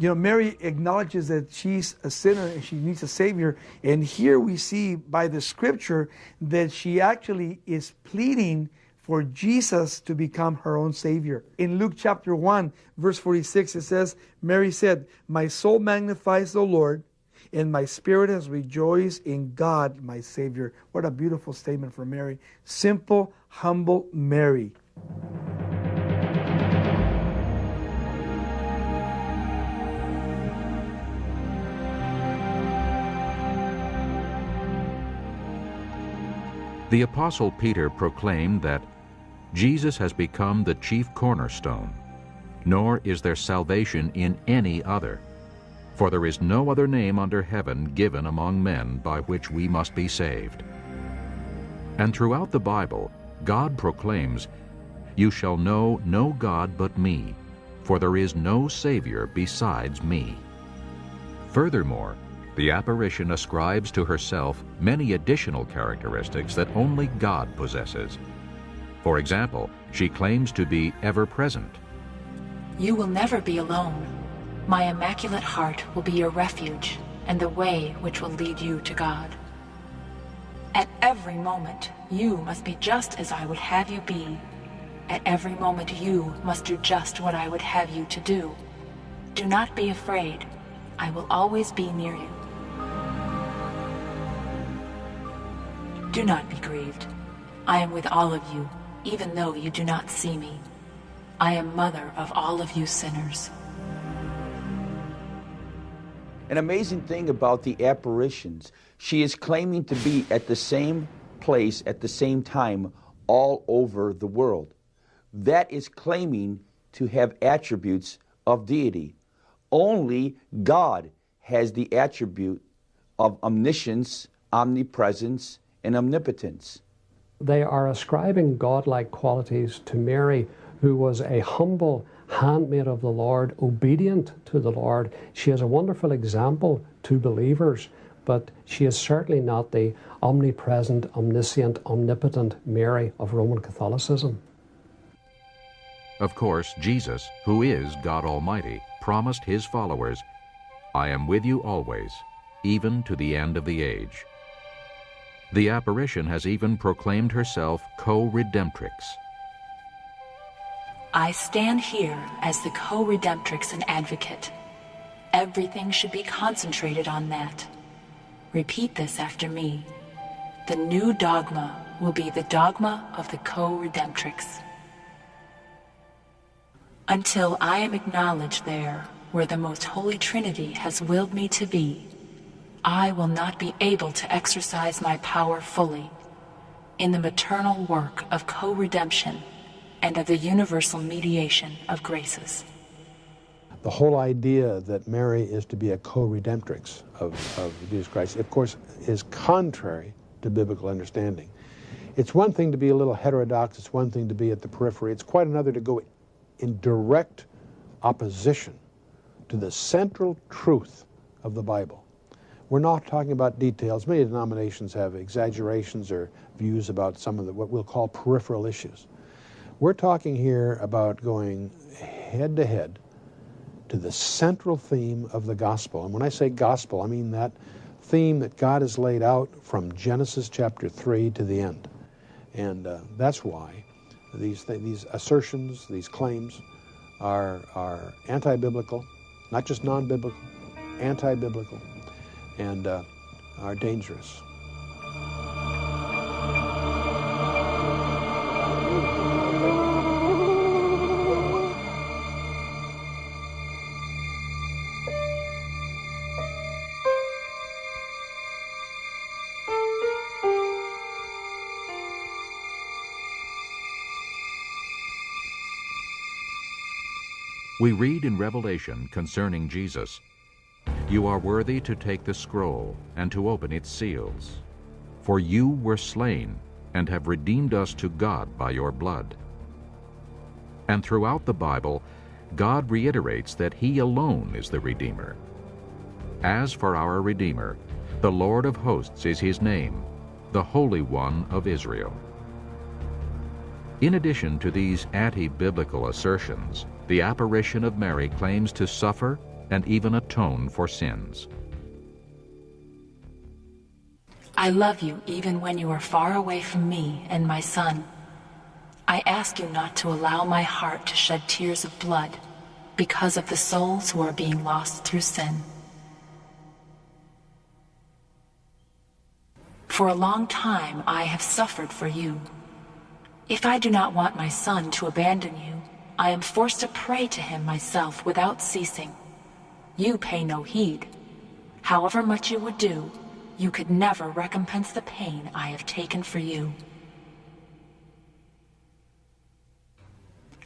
you know, Mary acknowledges that she's a sinner and she needs a Savior. And here we see by the scripture that she actually is pleading for Jesus to become her own Savior. In Luke chapter 1, verse 46, it says, Mary said, My soul magnifies the Lord, and my spirit has rejoiced in God, my Savior. What a beautiful statement from Mary. Simple, humble Mary. The Apostle Peter proclaimed that Jesus has become the chief cornerstone, nor is there salvation in any other. For there is no other name under heaven given among men by which we must be saved. And throughout the Bible, God proclaims, You shall know no God but me, for there is no Savior besides me. Furthermore, the apparition ascribes to herself many additional characteristics that only God possesses. For example, she claims to be ever present. You will never be alone. My immaculate heart will be your refuge and the way which will lead you to God. At every moment, you must be just as I would have you be. At every moment, you must do just what I would have you to do. Do not be afraid. I will always be near you. Do not be grieved. I am with all of you, even though you do not see me. I am mother of all of you sinners. An amazing thing about the apparitions, she is claiming to be at the same place at the same time all over the world. That is claiming to have attributes of deity. Only God has the attribute of omniscience, omnipresence, and omnipotence. They are ascribing godlike qualities to Mary, who was a humble handmaid of the Lord, obedient to the Lord. She is a wonderful example to believers, but she is certainly not the omnipresent, omniscient, omnipotent Mary of Roman Catholicism. Of course, Jesus, who is God Almighty, promised his followers, I am with you always, even to the end of the age. The apparition has even proclaimed herself co-redemptrix. I stand here as the co-redemptrix and advocate. Everything should be concentrated on that. Repeat this after me. The new dogma will be the dogma of the co-redemptrix. Until I am acknowledged there where the most holy Trinity has willed me to be, I will not be able to exercise my power fully in the maternal work of co-redemption and of the universal mediation of graces. The whole idea that Mary is to be a co-redemptrix of, of Jesus Christ, of course, is contrary to biblical understanding. It's one thing to be a little heterodox, it's one thing to be at the periphery, it's quite another to go in direct opposition to the central truth of the Bible. We're not talking about details. Many denominations have exaggerations or views about some of the, what we'll call peripheral issues. We're talking here about going head to head to the central theme of the gospel. And when I say gospel, I mean that theme that God has laid out from Genesis chapter 3 to the end. And uh, that's why these, th- these assertions, these claims, are, are anti biblical, not just non biblical, anti biblical, and uh, are dangerous. We read in Revelation concerning Jesus, You are worthy to take the scroll and to open its seals. For you were slain and have redeemed us to God by your blood. And throughout the Bible, God reiterates that He alone is the Redeemer. As for our Redeemer, the Lord of hosts is His name, the Holy One of Israel. In addition to these anti-biblical assertions, the apparition of Mary claims to suffer and even atone for sins. I love you even when you are far away from me and my son. I ask you not to allow my heart to shed tears of blood because of the souls who are being lost through sin. For a long time I have suffered for you. If I do not want my son to abandon you, I am forced to pray to him myself without ceasing. You pay no heed. However much you would do, you could never recompense the pain I have taken for you.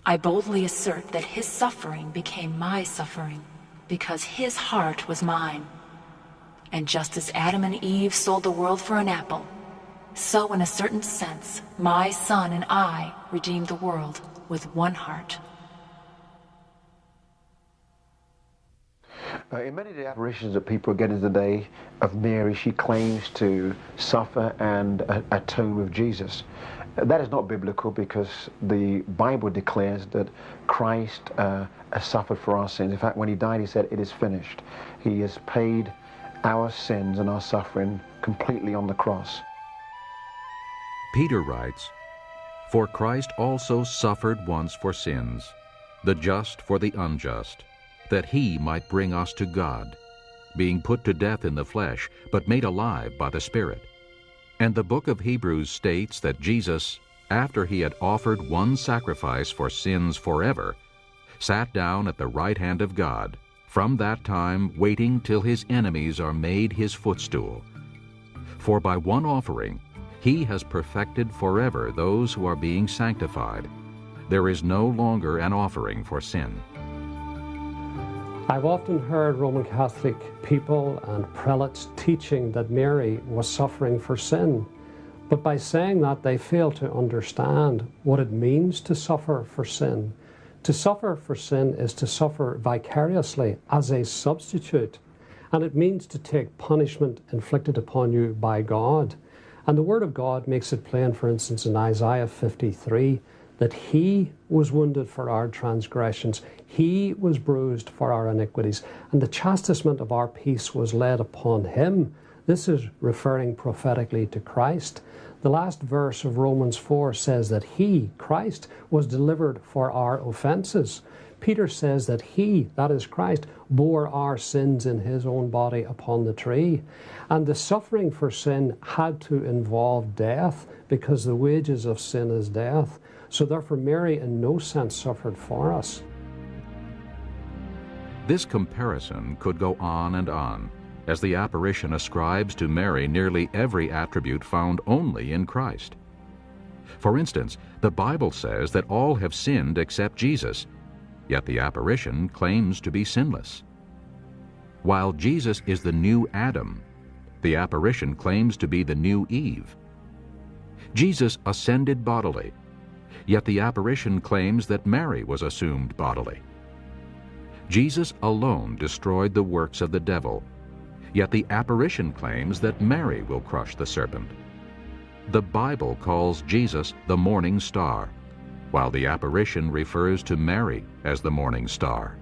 I boldly assert that his suffering became my suffering because his heart was mine. And just as Adam and Eve sold the world for an apple, so in a certain sense, my son and I redeemed the world with one heart. Uh, in many of the apparitions that people are getting today of Mary, she claims to suffer and uh, atone with Jesus. Uh, that is not biblical because the Bible declares that Christ uh, suffered for our sins. In fact, when he died, he said, It is finished. He has paid our sins and our suffering completely on the cross. Peter writes, For Christ also suffered once for sins, the just for the unjust, that he might bring us to God, being put to death in the flesh, but made alive by the Spirit. And the book of Hebrews states that Jesus, after he had offered one sacrifice for sins forever, sat down at the right hand of God, from that time waiting till his enemies are made his footstool. For by one offering he has perfected forever those who are being sanctified. There is no longer an offering for sin. I've often heard Roman Catholic people and prelates teaching that Mary was suffering for sin. But by saying that, they fail to understand what it means to suffer for sin. To suffer for sin is to suffer vicariously as a substitute, and it means to take punishment inflicted upon you by God. And the Word of God makes it plain, for instance, in Isaiah 53, that He was wounded for our transgressions, He was bruised for our iniquities, and the chastisement of our peace was laid upon Him. This is referring prophetically to Christ. The last verse of Romans 4 says that He, Christ, was delivered for our offences. Peter says that He, that is Christ, bore our sins in His own body upon the tree. And the suffering for sin had to involve death because the wages of sin is death. So therefore, Mary in no sense suffered for us. This comparison could go on and on, as the apparition ascribes to Mary nearly every attribute found only in Christ. For instance, the Bible says that all have sinned except Jesus, yet the apparition claims to be sinless. While Jesus is the new Adam, the apparition claims to be the new Eve. Jesus ascended bodily, yet the apparition claims that Mary was assumed bodily. Jesus alone destroyed the works of the devil, yet the apparition claims that Mary will crush the serpent. The Bible calls Jesus the morning star, while the apparition refers to Mary as the morning star.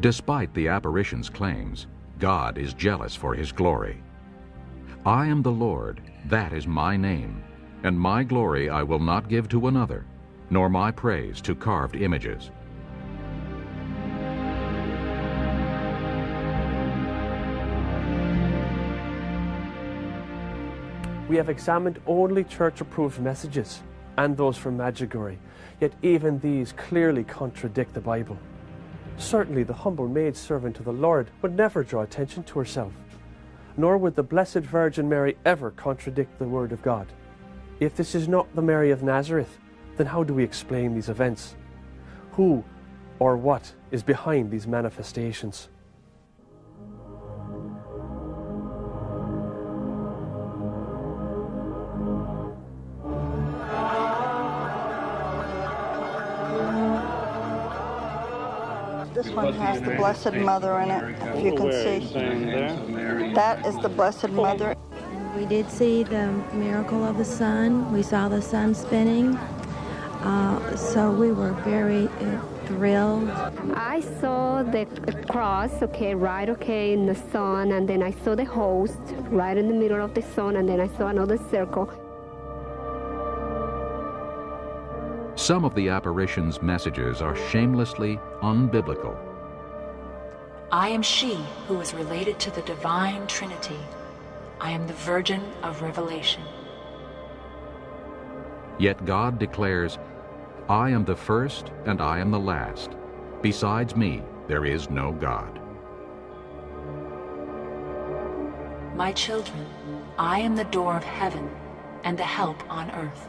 Despite the apparition's claims, God is jealous for his glory. I am the Lord, that is my name, and my glory I will not give to another, nor my praise to carved images. We have examined only church approved messages and those from Medjugorje, yet even these clearly contradict the Bible. Certainly, the humble maid servant of the Lord would never draw attention to herself, nor would the Blessed Virgin Mary ever contradict the Word of God. If this is not the Mary of Nazareth, then how do we explain these events? Who or what is behind these manifestations? This one has the Blessed Mother in it, if you can see. That is the Blessed Mother. We did see the miracle of the sun. We saw the sun spinning. Uh, so we were very uh, thrilled. I saw the cross, okay, right, okay, in the sun, and then I saw the host right in the middle of the sun, and then I saw another circle. Some of the apparition's messages are shamelessly unbiblical. I am she who is related to the divine Trinity. I am the Virgin of Revelation. Yet God declares, I am the first and I am the last. Besides me, there is no God. My children, I am the door of heaven and the help on earth.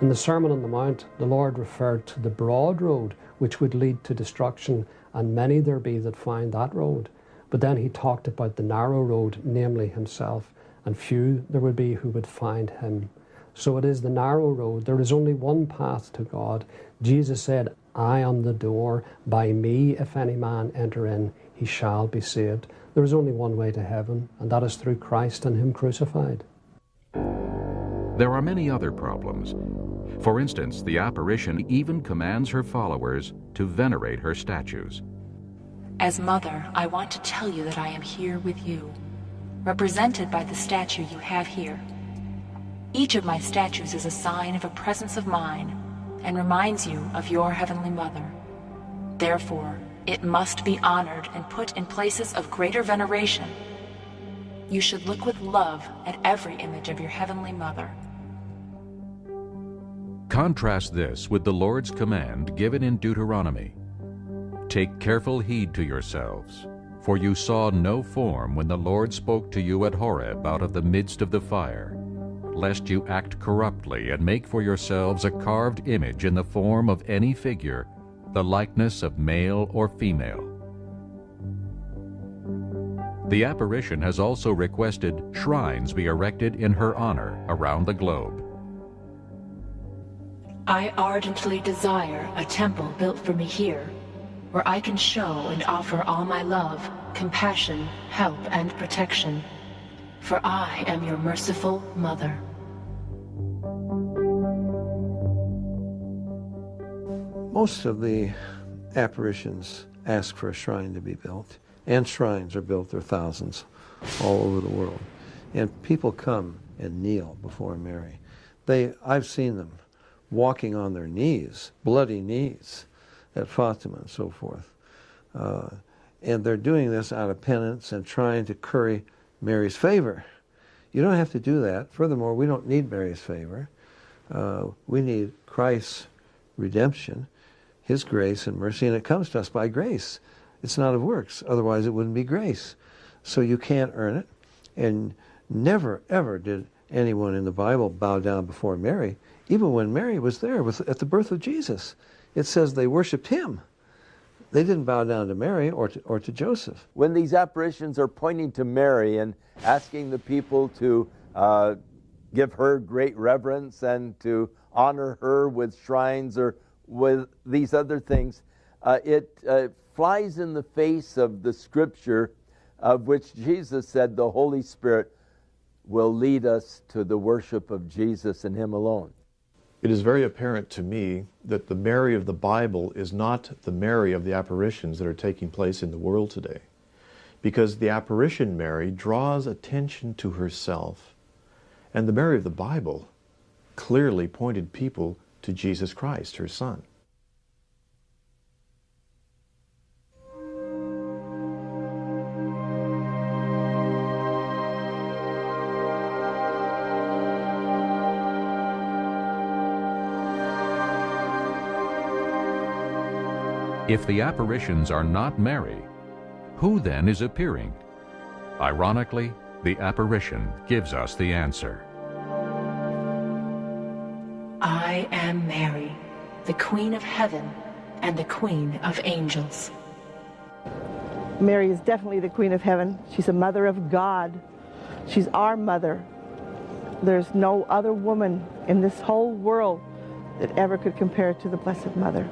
In the Sermon on the Mount, the Lord referred to the broad road which would lead to destruction, and many there be that find that road. But then he talked about the narrow road, namely himself, and few there would be who would find him. So it is the narrow road. There is only one path to God. Jesus said, I am the door. By me, if any man enter in, he shall be saved. There is only one way to heaven, and that is through Christ and him crucified. There are many other problems. For instance, the apparition even commands her followers to venerate her statues. As mother, I want to tell you that I am here with you, represented by the statue you have here. Each of my statues is a sign of a presence of mine and reminds you of your Heavenly Mother. Therefore, it must be honored and put in places of greater veneration. You should look with love at every image of your Heavenly Mother. Contrast this with the Lord's command given in Deuteronomy Take careful heed to yourselves, for you saw no form when the Lord spoke to you at Horeb out of the midst of the fire, lest you act corruptly and make for yourselves a carved image in the form of any figure, the likeness of male or female. The apparition has also requested shrines be erected in her honor around the globe. I ardently desire a temple built for me here, where I can show and offer all my love, compassion, help, and protection. For I am your merciful mother. Most of the apparitions ask for a shrine to be built, and shrines are built, there are thousands all over the world. And people come and kneel before Mary. They, I've seen them walking on their knees, bloody knees, at Fatima and so forth. Uh, and they're doing this out of penance and trying to curry Mary's favor. You don't have to do that. Furthermore, we don't need Mary's favor. Uh, we need Christ's redemption, His grace and mercy, and it comes to us by grace. It's not of works, otherwise, it wouldn't be grace. So you can't earn it. And never, ever did anyone in the Bible bow down before Mary, even when Mary was there with, at the birth of Jesus. It says they worshiped Him. They didn't bow down to Mary or to, or to Joseph. When these apparitions are pointing to Mary and asking the people to uh, give her great reverence and to honor her with shrines or with these other things, uh, it uh, flies in the face of the scripture of which Jesus said the Holy Spirit will lead us to the worship of Jesus and Him alone. It is very apparent to me that the Mary of the Bible is not the Mary of the apparitions that are taking place in the world today. Because the apparition Mary draws attention to herself. And the Mary of the Bible clearly pointed people to Jesus Christ, her Son. If the apparitions are not Mary, who then is appearing? Ironically, the apparition gives us the answer. I am Mary, the Queen of Heaven and the Queen of Angels. Mary is definitely the Queen of Heaven. She's a mother of God. She's our mother. There's no other woman in this whole world that ever could compare to the Blessed Mother.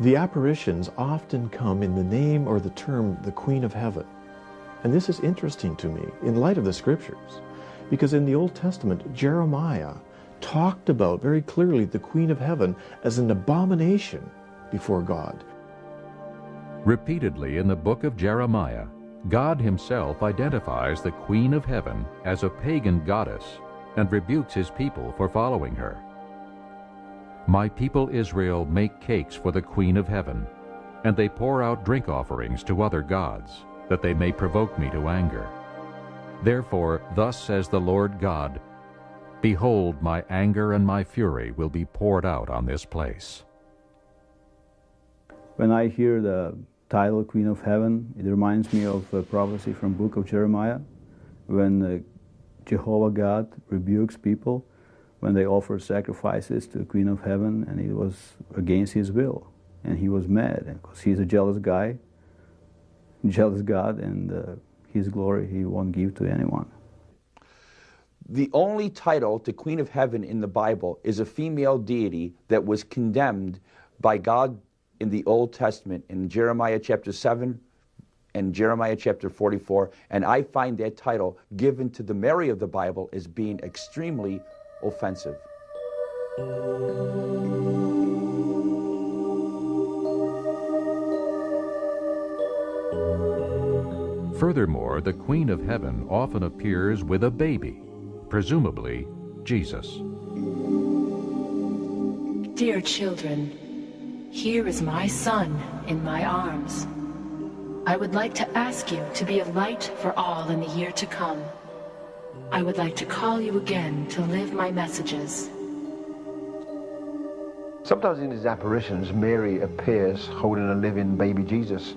The apparitions often come in the name or the term the Queen of Heaven. And this is interesting to me in light of the scriptures, because in the Old Testament, Jeremiah talked about very clearly the Queen of Heaven as an abomination before God. Repeatedly in the book of Jeremiah, God himself identifies the Queen of Heaven as a pagan goddess and rebukes his people for following her. My people Israel make cakes for the Queen of Heaven, and they pour out drink offerings to other gods, that they may provoke me to anger. Therefore, thus says the Lord God, Behold, my anger and my fury will be poured out on this place. When I hear the title Queen of Heaven, it reminds me of a prophecy from book of Jeremiah, when uh, Jehovah God rebukes people when they offered sacrifices to the Queen of Heaven, and it was against his will. And he was mad because he's a jealous guy, jealous God, and uh, his glory he won't give to anyone. The only title to Queen of Heaven in the Bible is a female deity that was condemned by God in the Old Testament in Jeremiah chapter 7 and Jeremiah chapter 44. And I find that title given to the Mary of the Bible as being extremely offensive. Furthermore, the Queen of Heaven often appears with a baby, presumably Jesus. Dear children, here is my son in my arms. I would like to ask you to be a light for all in the year to come. I would like to call you again to live my messages. Sometimes in his apparitions, Mary appears holding a living baby Jesus.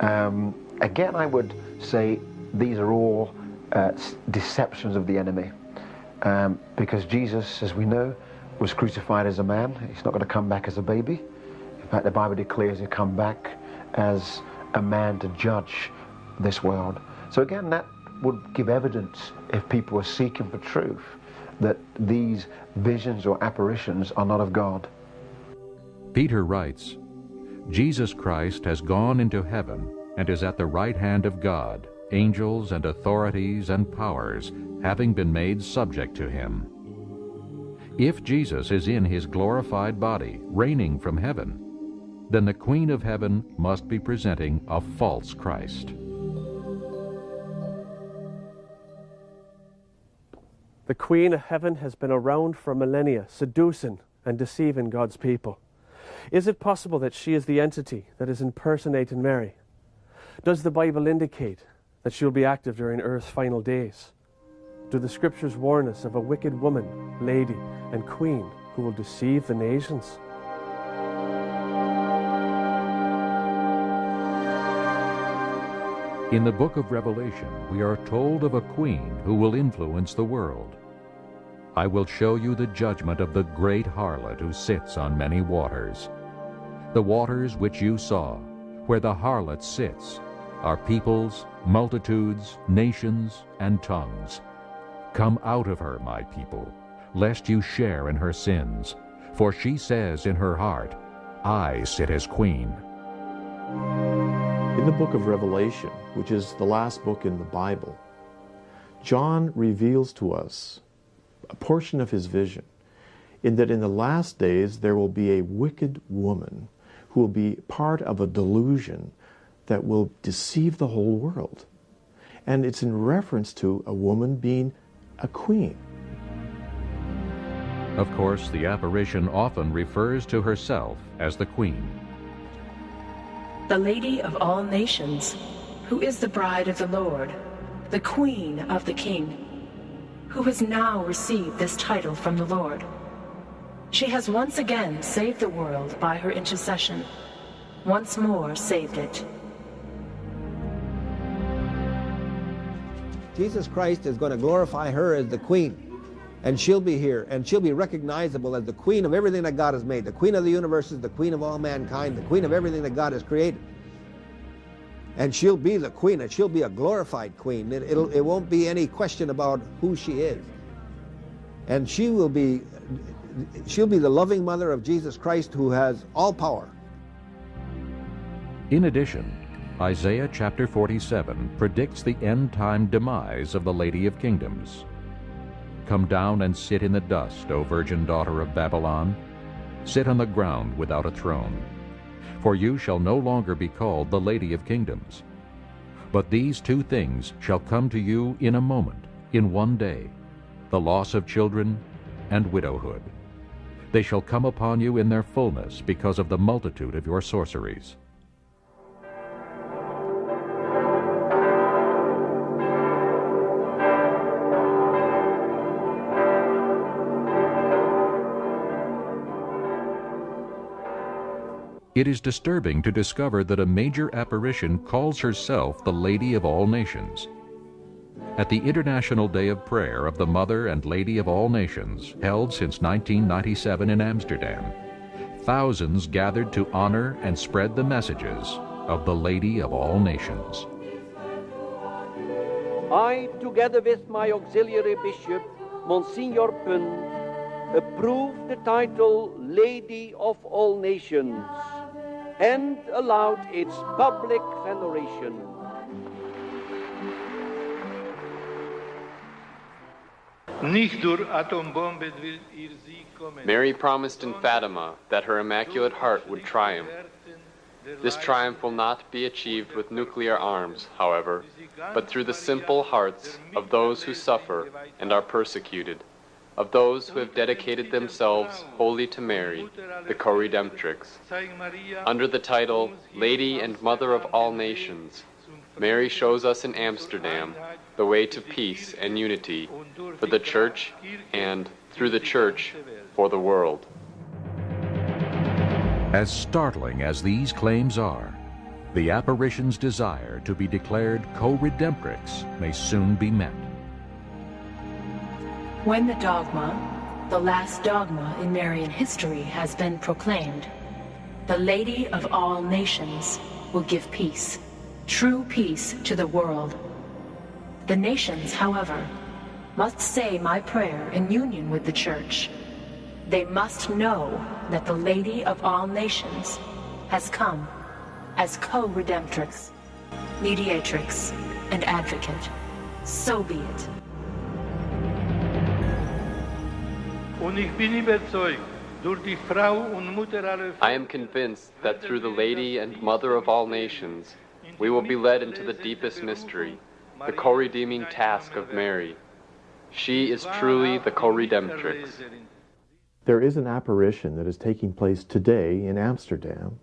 Um, again, I would say these are all uh, deceptions of the enemy. Um, because Jesus, as we know, was crucified as a man. He's not going to come back as a baby. In fact, the Bible declares he'll come back as a man to judge this world. So again, that would give evidence if people were seeking for truth that these visions or apparitions are not of God. Peter writes, Jesus Christ has gone into heaven and is at the right hand of God, angels and authorities and powers having been made subject to him. If Jesus is in his glorified body, reigning from heaven, then the Queen of Heaven must be presenting a false Christ. The Queen of Heaven has been around for millennia, seducing and deceiving God's people. Is it possible that she is the entity that is impersonating Mary? Does the Bible indicate that she will be active during Earth's final days? Do the scriptures warn us of a wicked woman, lady, and queen who will deceive the nations? In the book of Revelation, we are told of a queen who will influence the world. I will show you the judgment of the great harlot who sits on many waters. The waters which you saw, where the harlot sits, are peoples, multitudes, nations, and tongues. Come out of her, my people, lest you share in her sins. For she says in her heart, I sit as queen. In the book of Revelation, which is the last book in the Bible, John reveals to us a portion of his vision in that in the last days there will be a wicked woman who will be part of a delusion that will deceive the whole world. And it's in reference to a woman being a queen. Of course, the apparition often refers to herself as the queen the Lady of all nations, who is the bride of the Lord, the Queen of the King, who has now received this title from the Lord. She has once again saved the world by her intercession, once more saved it. Jesus Christ is going to glorify her as the Queen and she'll be here, and she'll be recognizable as the queen of everything that God has made, the queen of the universe is the queen of all mankind, the queen of everything that God has created. And she'll be the queen, and she'll be a glorified queen. It, it'll, it won't be any question about who she is. And she will be, she'll be the loving mother of Jesus Christ who has all power. In addition, Isaiah chapter 47 predicts the end time demise of the Lady of Kingdoms. Come down and sit in the dust, O virgin daughter of Babylon. Sit on the ground without a throne. For you shall no longer be called the Lady of Kingdoms. But these two things shall come to you in a moment, in one day, the loss of children and widowhood. They shall come upon you in their fullness because of the multitude of your sorceries. It is disturbing to discover that a major apparition calls herself the Lady of All Nations. At the International Day of Prayer of the Mother and Lady of All Nations, held since 1997 in Amsterdam, thousands gathered to honor and spread the messages of the Lady of All Nations. I, together with my auxiliary bishop, Monsignor Punt, approve the title Lady of All Nations and allowed its public veneration. Mary promised in Fatima that her Immaculate Heart would triumph. This triumph will not be achieved with nuclear arms, however, but through the simple hearts of those who suffer and are persecuted of those who have dedicated themselves wholly to Mary, the co-redemptrix. Under the title Lady and Mother of All Nations, Mary shows us in Amsterdam the way to peace and unity for the Church and, through the Church, for the world. As startling as these claims are, the apparition's desire to be declared co-redemptrix may soon be met. When the dogma, the last dogma in Marian history, has been proclaimed, the Lady of all nations will give peace, true peace to the world. The nations, however, must say my prayer in union with the Church. They must know that the Lady of all nations has come as co-redemptrix, mediatrix, and advocate. So be it. I am convinced that through the Lady and Mother of all nations, we will be led into the deepest mystery, the co redeeming task of Mary. She is truly the co redemptrix. There is an apparition that is taking place today in Amsterdam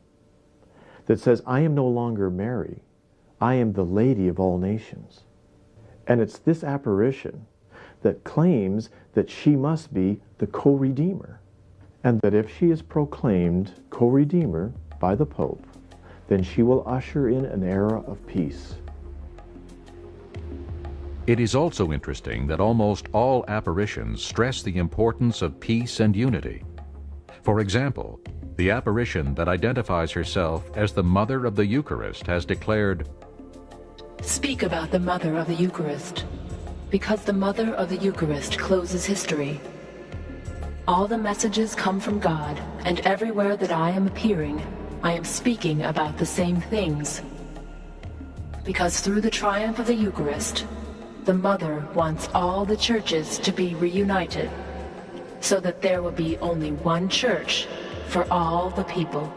that says, I am no longer Mary, I am the Lady of all nations. And it's this apparition that claims that she must be the co redeemer, and that if she is proclaimed co redeemer by the Pope, then she will usher in an era of peace. It is also interesting that almost all apparitions stress the importance of peace and unity. For example, the apparition that identifies herself as the Mother of the Eucharist has declared, Speak about the Mother of the Eucharist, because the Mother of the Eucharist closes history. All the messages come from God, and everywhere that I am appearing, I am speaking about the same things. Because through the triumph of the Eucharist, the Mother wants all the churches to be reunited, so that there will be only one church for all the people.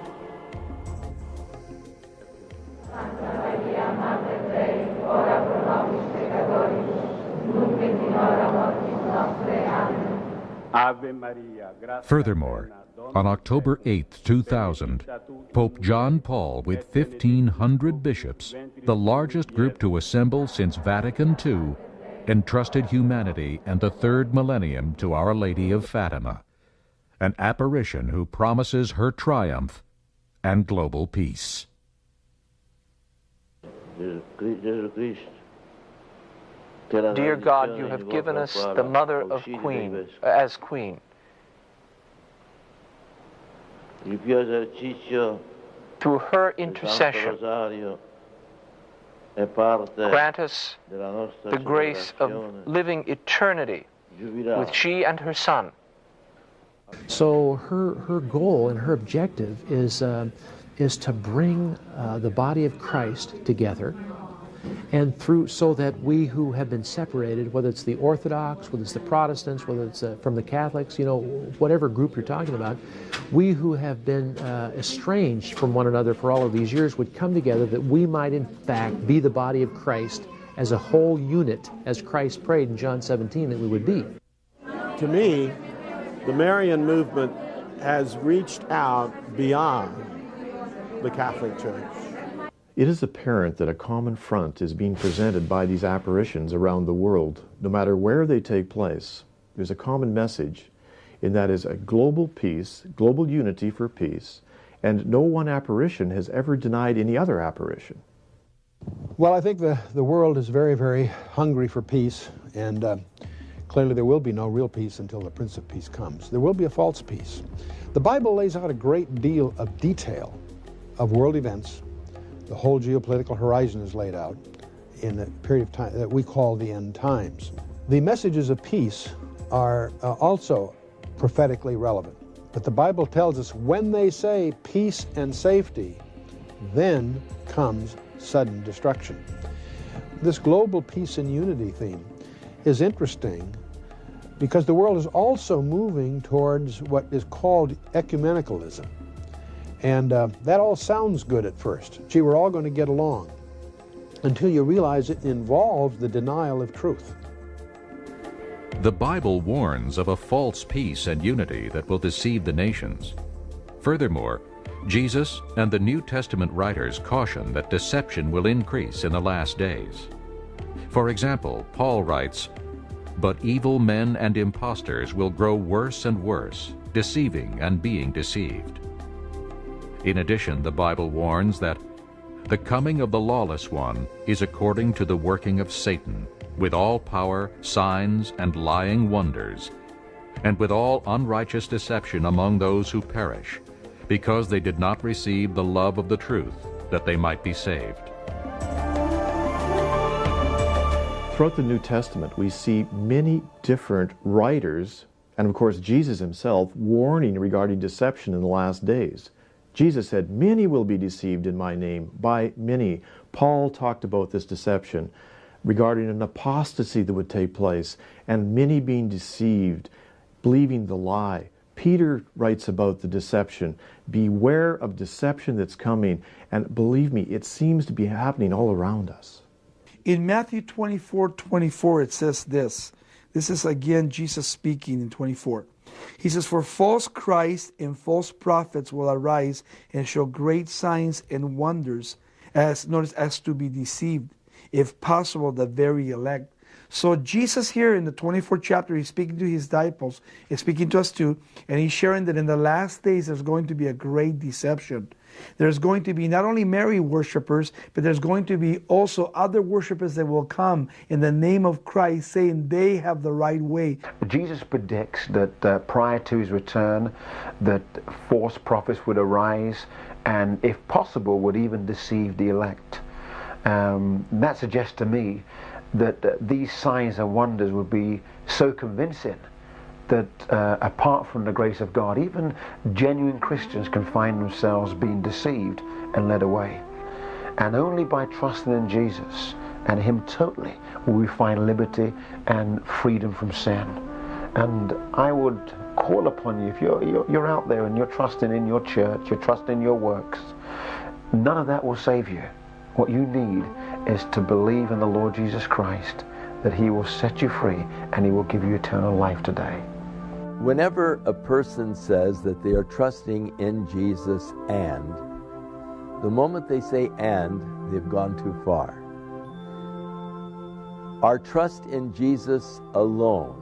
Furthermore, on October 8, 2000, Pope John Paul, with 1,500 bishops, the largest group to assemble since Vatican II, entrusted humanity and the third millennium to Our Lady of Fatima, an apparition who promises her triumph and global peace. Dear God, you have given us the Mother of Queen as Queen. Through her intercession, grant us the grace of living eternity with she and her Son. So her, her goal and her objective is, uh, is to bring uh, the body of Christ together and through so that we who have been separated whether it's the orthodox whether it's the protestants whether it's uh, from the catholics you know whatever group you're talking about we who have been uh, estranged from one another for all of these years would come together that we might in fact be the body of christ as a whole unit as christ prayed in john 17 that we would be. To me the marian movement has reached out beyond the catholic church it is apparent that a common front is being presented by these apparitions around the world, no matter where they take place. There's a common message, and that is a global peace, global unity for peace, and no one apparition has ever denied any other apparition. Well, I think the, the world is very, very hungry for peace, and uh, clearly there will be no real peace until the Prince of Peace comes. There will be a false peace. The Bible lays out a great deal of detail of world events the whole geopolitical horizon is laid out in a period of time that we call the end times. The messages of peace are uh, also prophetically relevant. But the Bible tells us when they say peace and safety, then comes sudden destruction. This global peace and unity theme is interesting because the world is also moving towards what is called ecumenicalism. And uh, that all sounds good at first. Gee, we're all going to get along. Until you realize it involves the denial of truth. The Bible warns of a false peace and unity that will deceive the nations. Furthermore, Jesus and the New Testament writers caution that deception will increase in the last days. For example, Paul writes, But evil men and impostors will grow worse and worse, deceiving and being deceived. In addition, the Bible warns that the coming of the lawless one is according to the working of Satan, with all power, signs, and lying wonders, and with all unrighteous deception among those who perish, because they did not receive the love of the truth, that they might be saved. Throughout the New Testament, we see many different writers, and of course Jesus himself, warning regarding deception in the last days. Jesus said, Many will be deceived in my name by many. Paul talked about this deception regarding an apostasy that would take place and many being deceived believing the lie. Peter writes about the deception. Beware of deception that's coming. And believe me, it seems to be happening all around us. In Matthew 24 24, it says this. This is again Jesus speaking in 24. He says, For false Christs and false prophets will arise and show great signs and wonders, as notice as to be deceived, if possible, the very elect. So Jesus here in the 24th chapter, he's speaking to his disciples, he's speaking to us too, and he's sharing that in the last days there's going to be a great deception. There's going to be not only Mary worshippers, but there's going to be also other worshippers that will come in the name of Christ, saying they have the right way. Jesus predicts that uh, prior to his return, that false prophets would arise, and if possible, would even deceive the elect. Um, that suggests to me that uh, these signs and wonders would be so convincing that uh, apart from the grace of God, even genuine Christians can find themselves being deceived and led away. And only by trusting in Jesus and Him totally will we find liberty and freedom from sin. And I would call upon you, if you're, you're, you're out there and you're trusting in your church, you're trusting in your works, none of that will save you. What you need is to believe in the Lord Jesus Christ, that He will set you free and He will give you eternal life today. Whenever a person says that they are trusting in Jesus and, the moment they say and, they've gone too far. Our trust in Jesus alone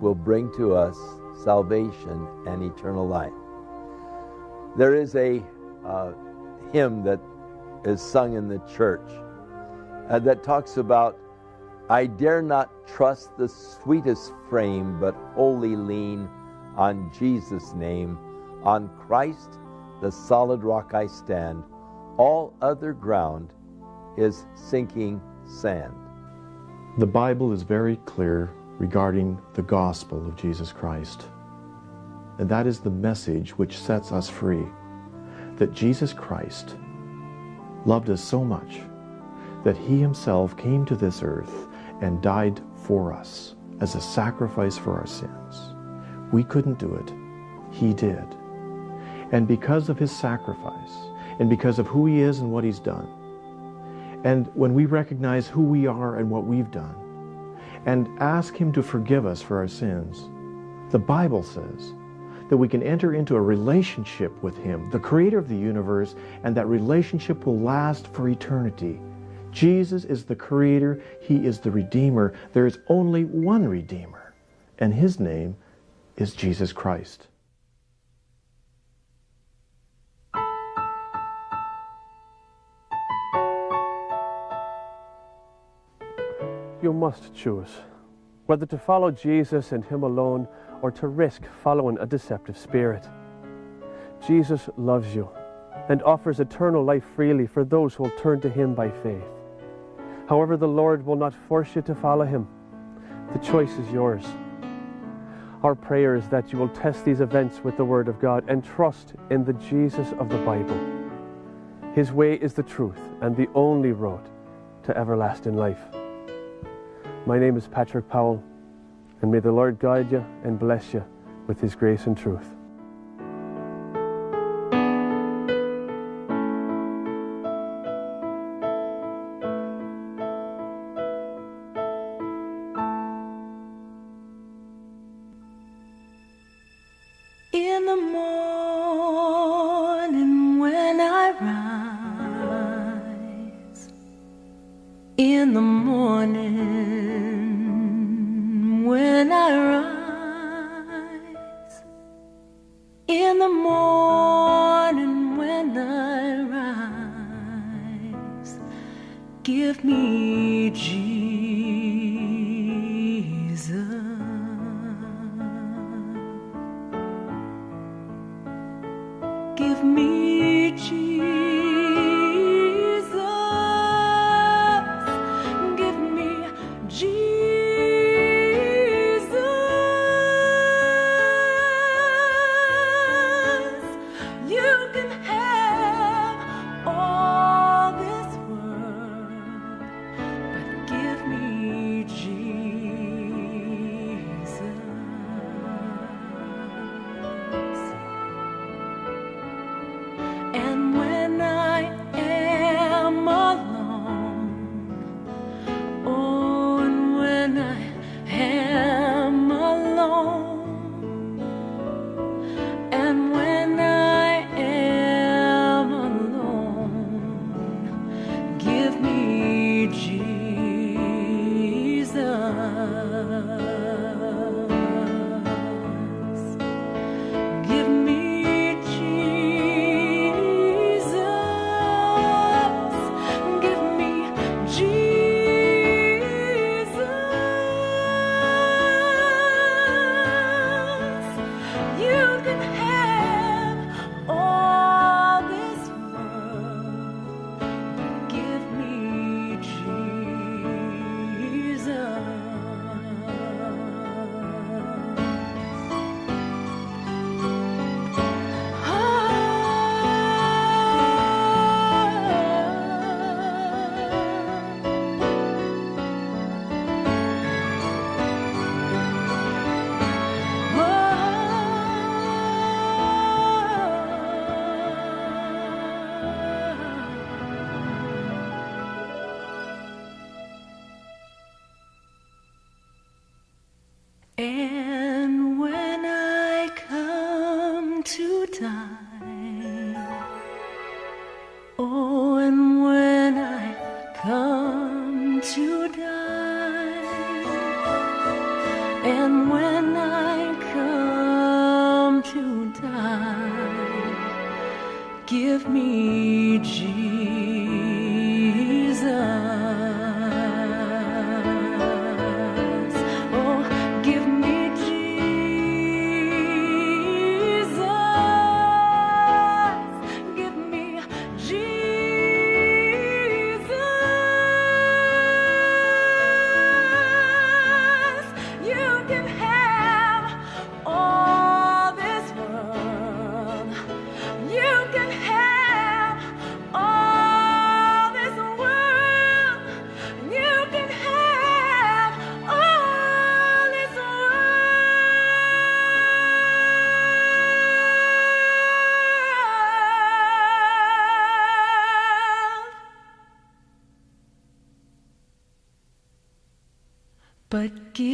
will bring to us salvation and eternal life. There is a uh, hymn that is sung in the church uh, that talks about, I dare not trust the sweetest frame, but wholly lean on Jesus' name. On Christ, the solid rock I stand. All other ground is sinking sand. The Bible is very clear regarding the gospel of Jesus Christ. And that is the message which sets us free that Jesus Christ loved us so much that he himself came to this earth and died for us as a sacrifice for our sins. We couldn't do it. He did. And because of his sacrifice, and because of who he is and what he's done, and when we recognize who we are and what we've done, and ask him to forgive us for our sins, the Bible says that we can enter into a relationship with him, the creator of the universe, and that relationship will last for eternity. Jesus is the creator, he is the redeemer. There is only one redeemer, and his name is Jesus Christ. You must choose whether to follow Jesus and Him alone or to risk following a deceptive spirit. Jesus loves you and offers eternal life freely for those who will turn to Him by faith. However, the Lord will not force you to follow Him. The choice is yours. Our prayer is that you will test these events with the Word of God and trust in the Jesus of the Bible. His way is the truth and the only road to everlasting life. My name is Patrick Powell, and may the Lord guide you and bless you with His grace and truth. But give.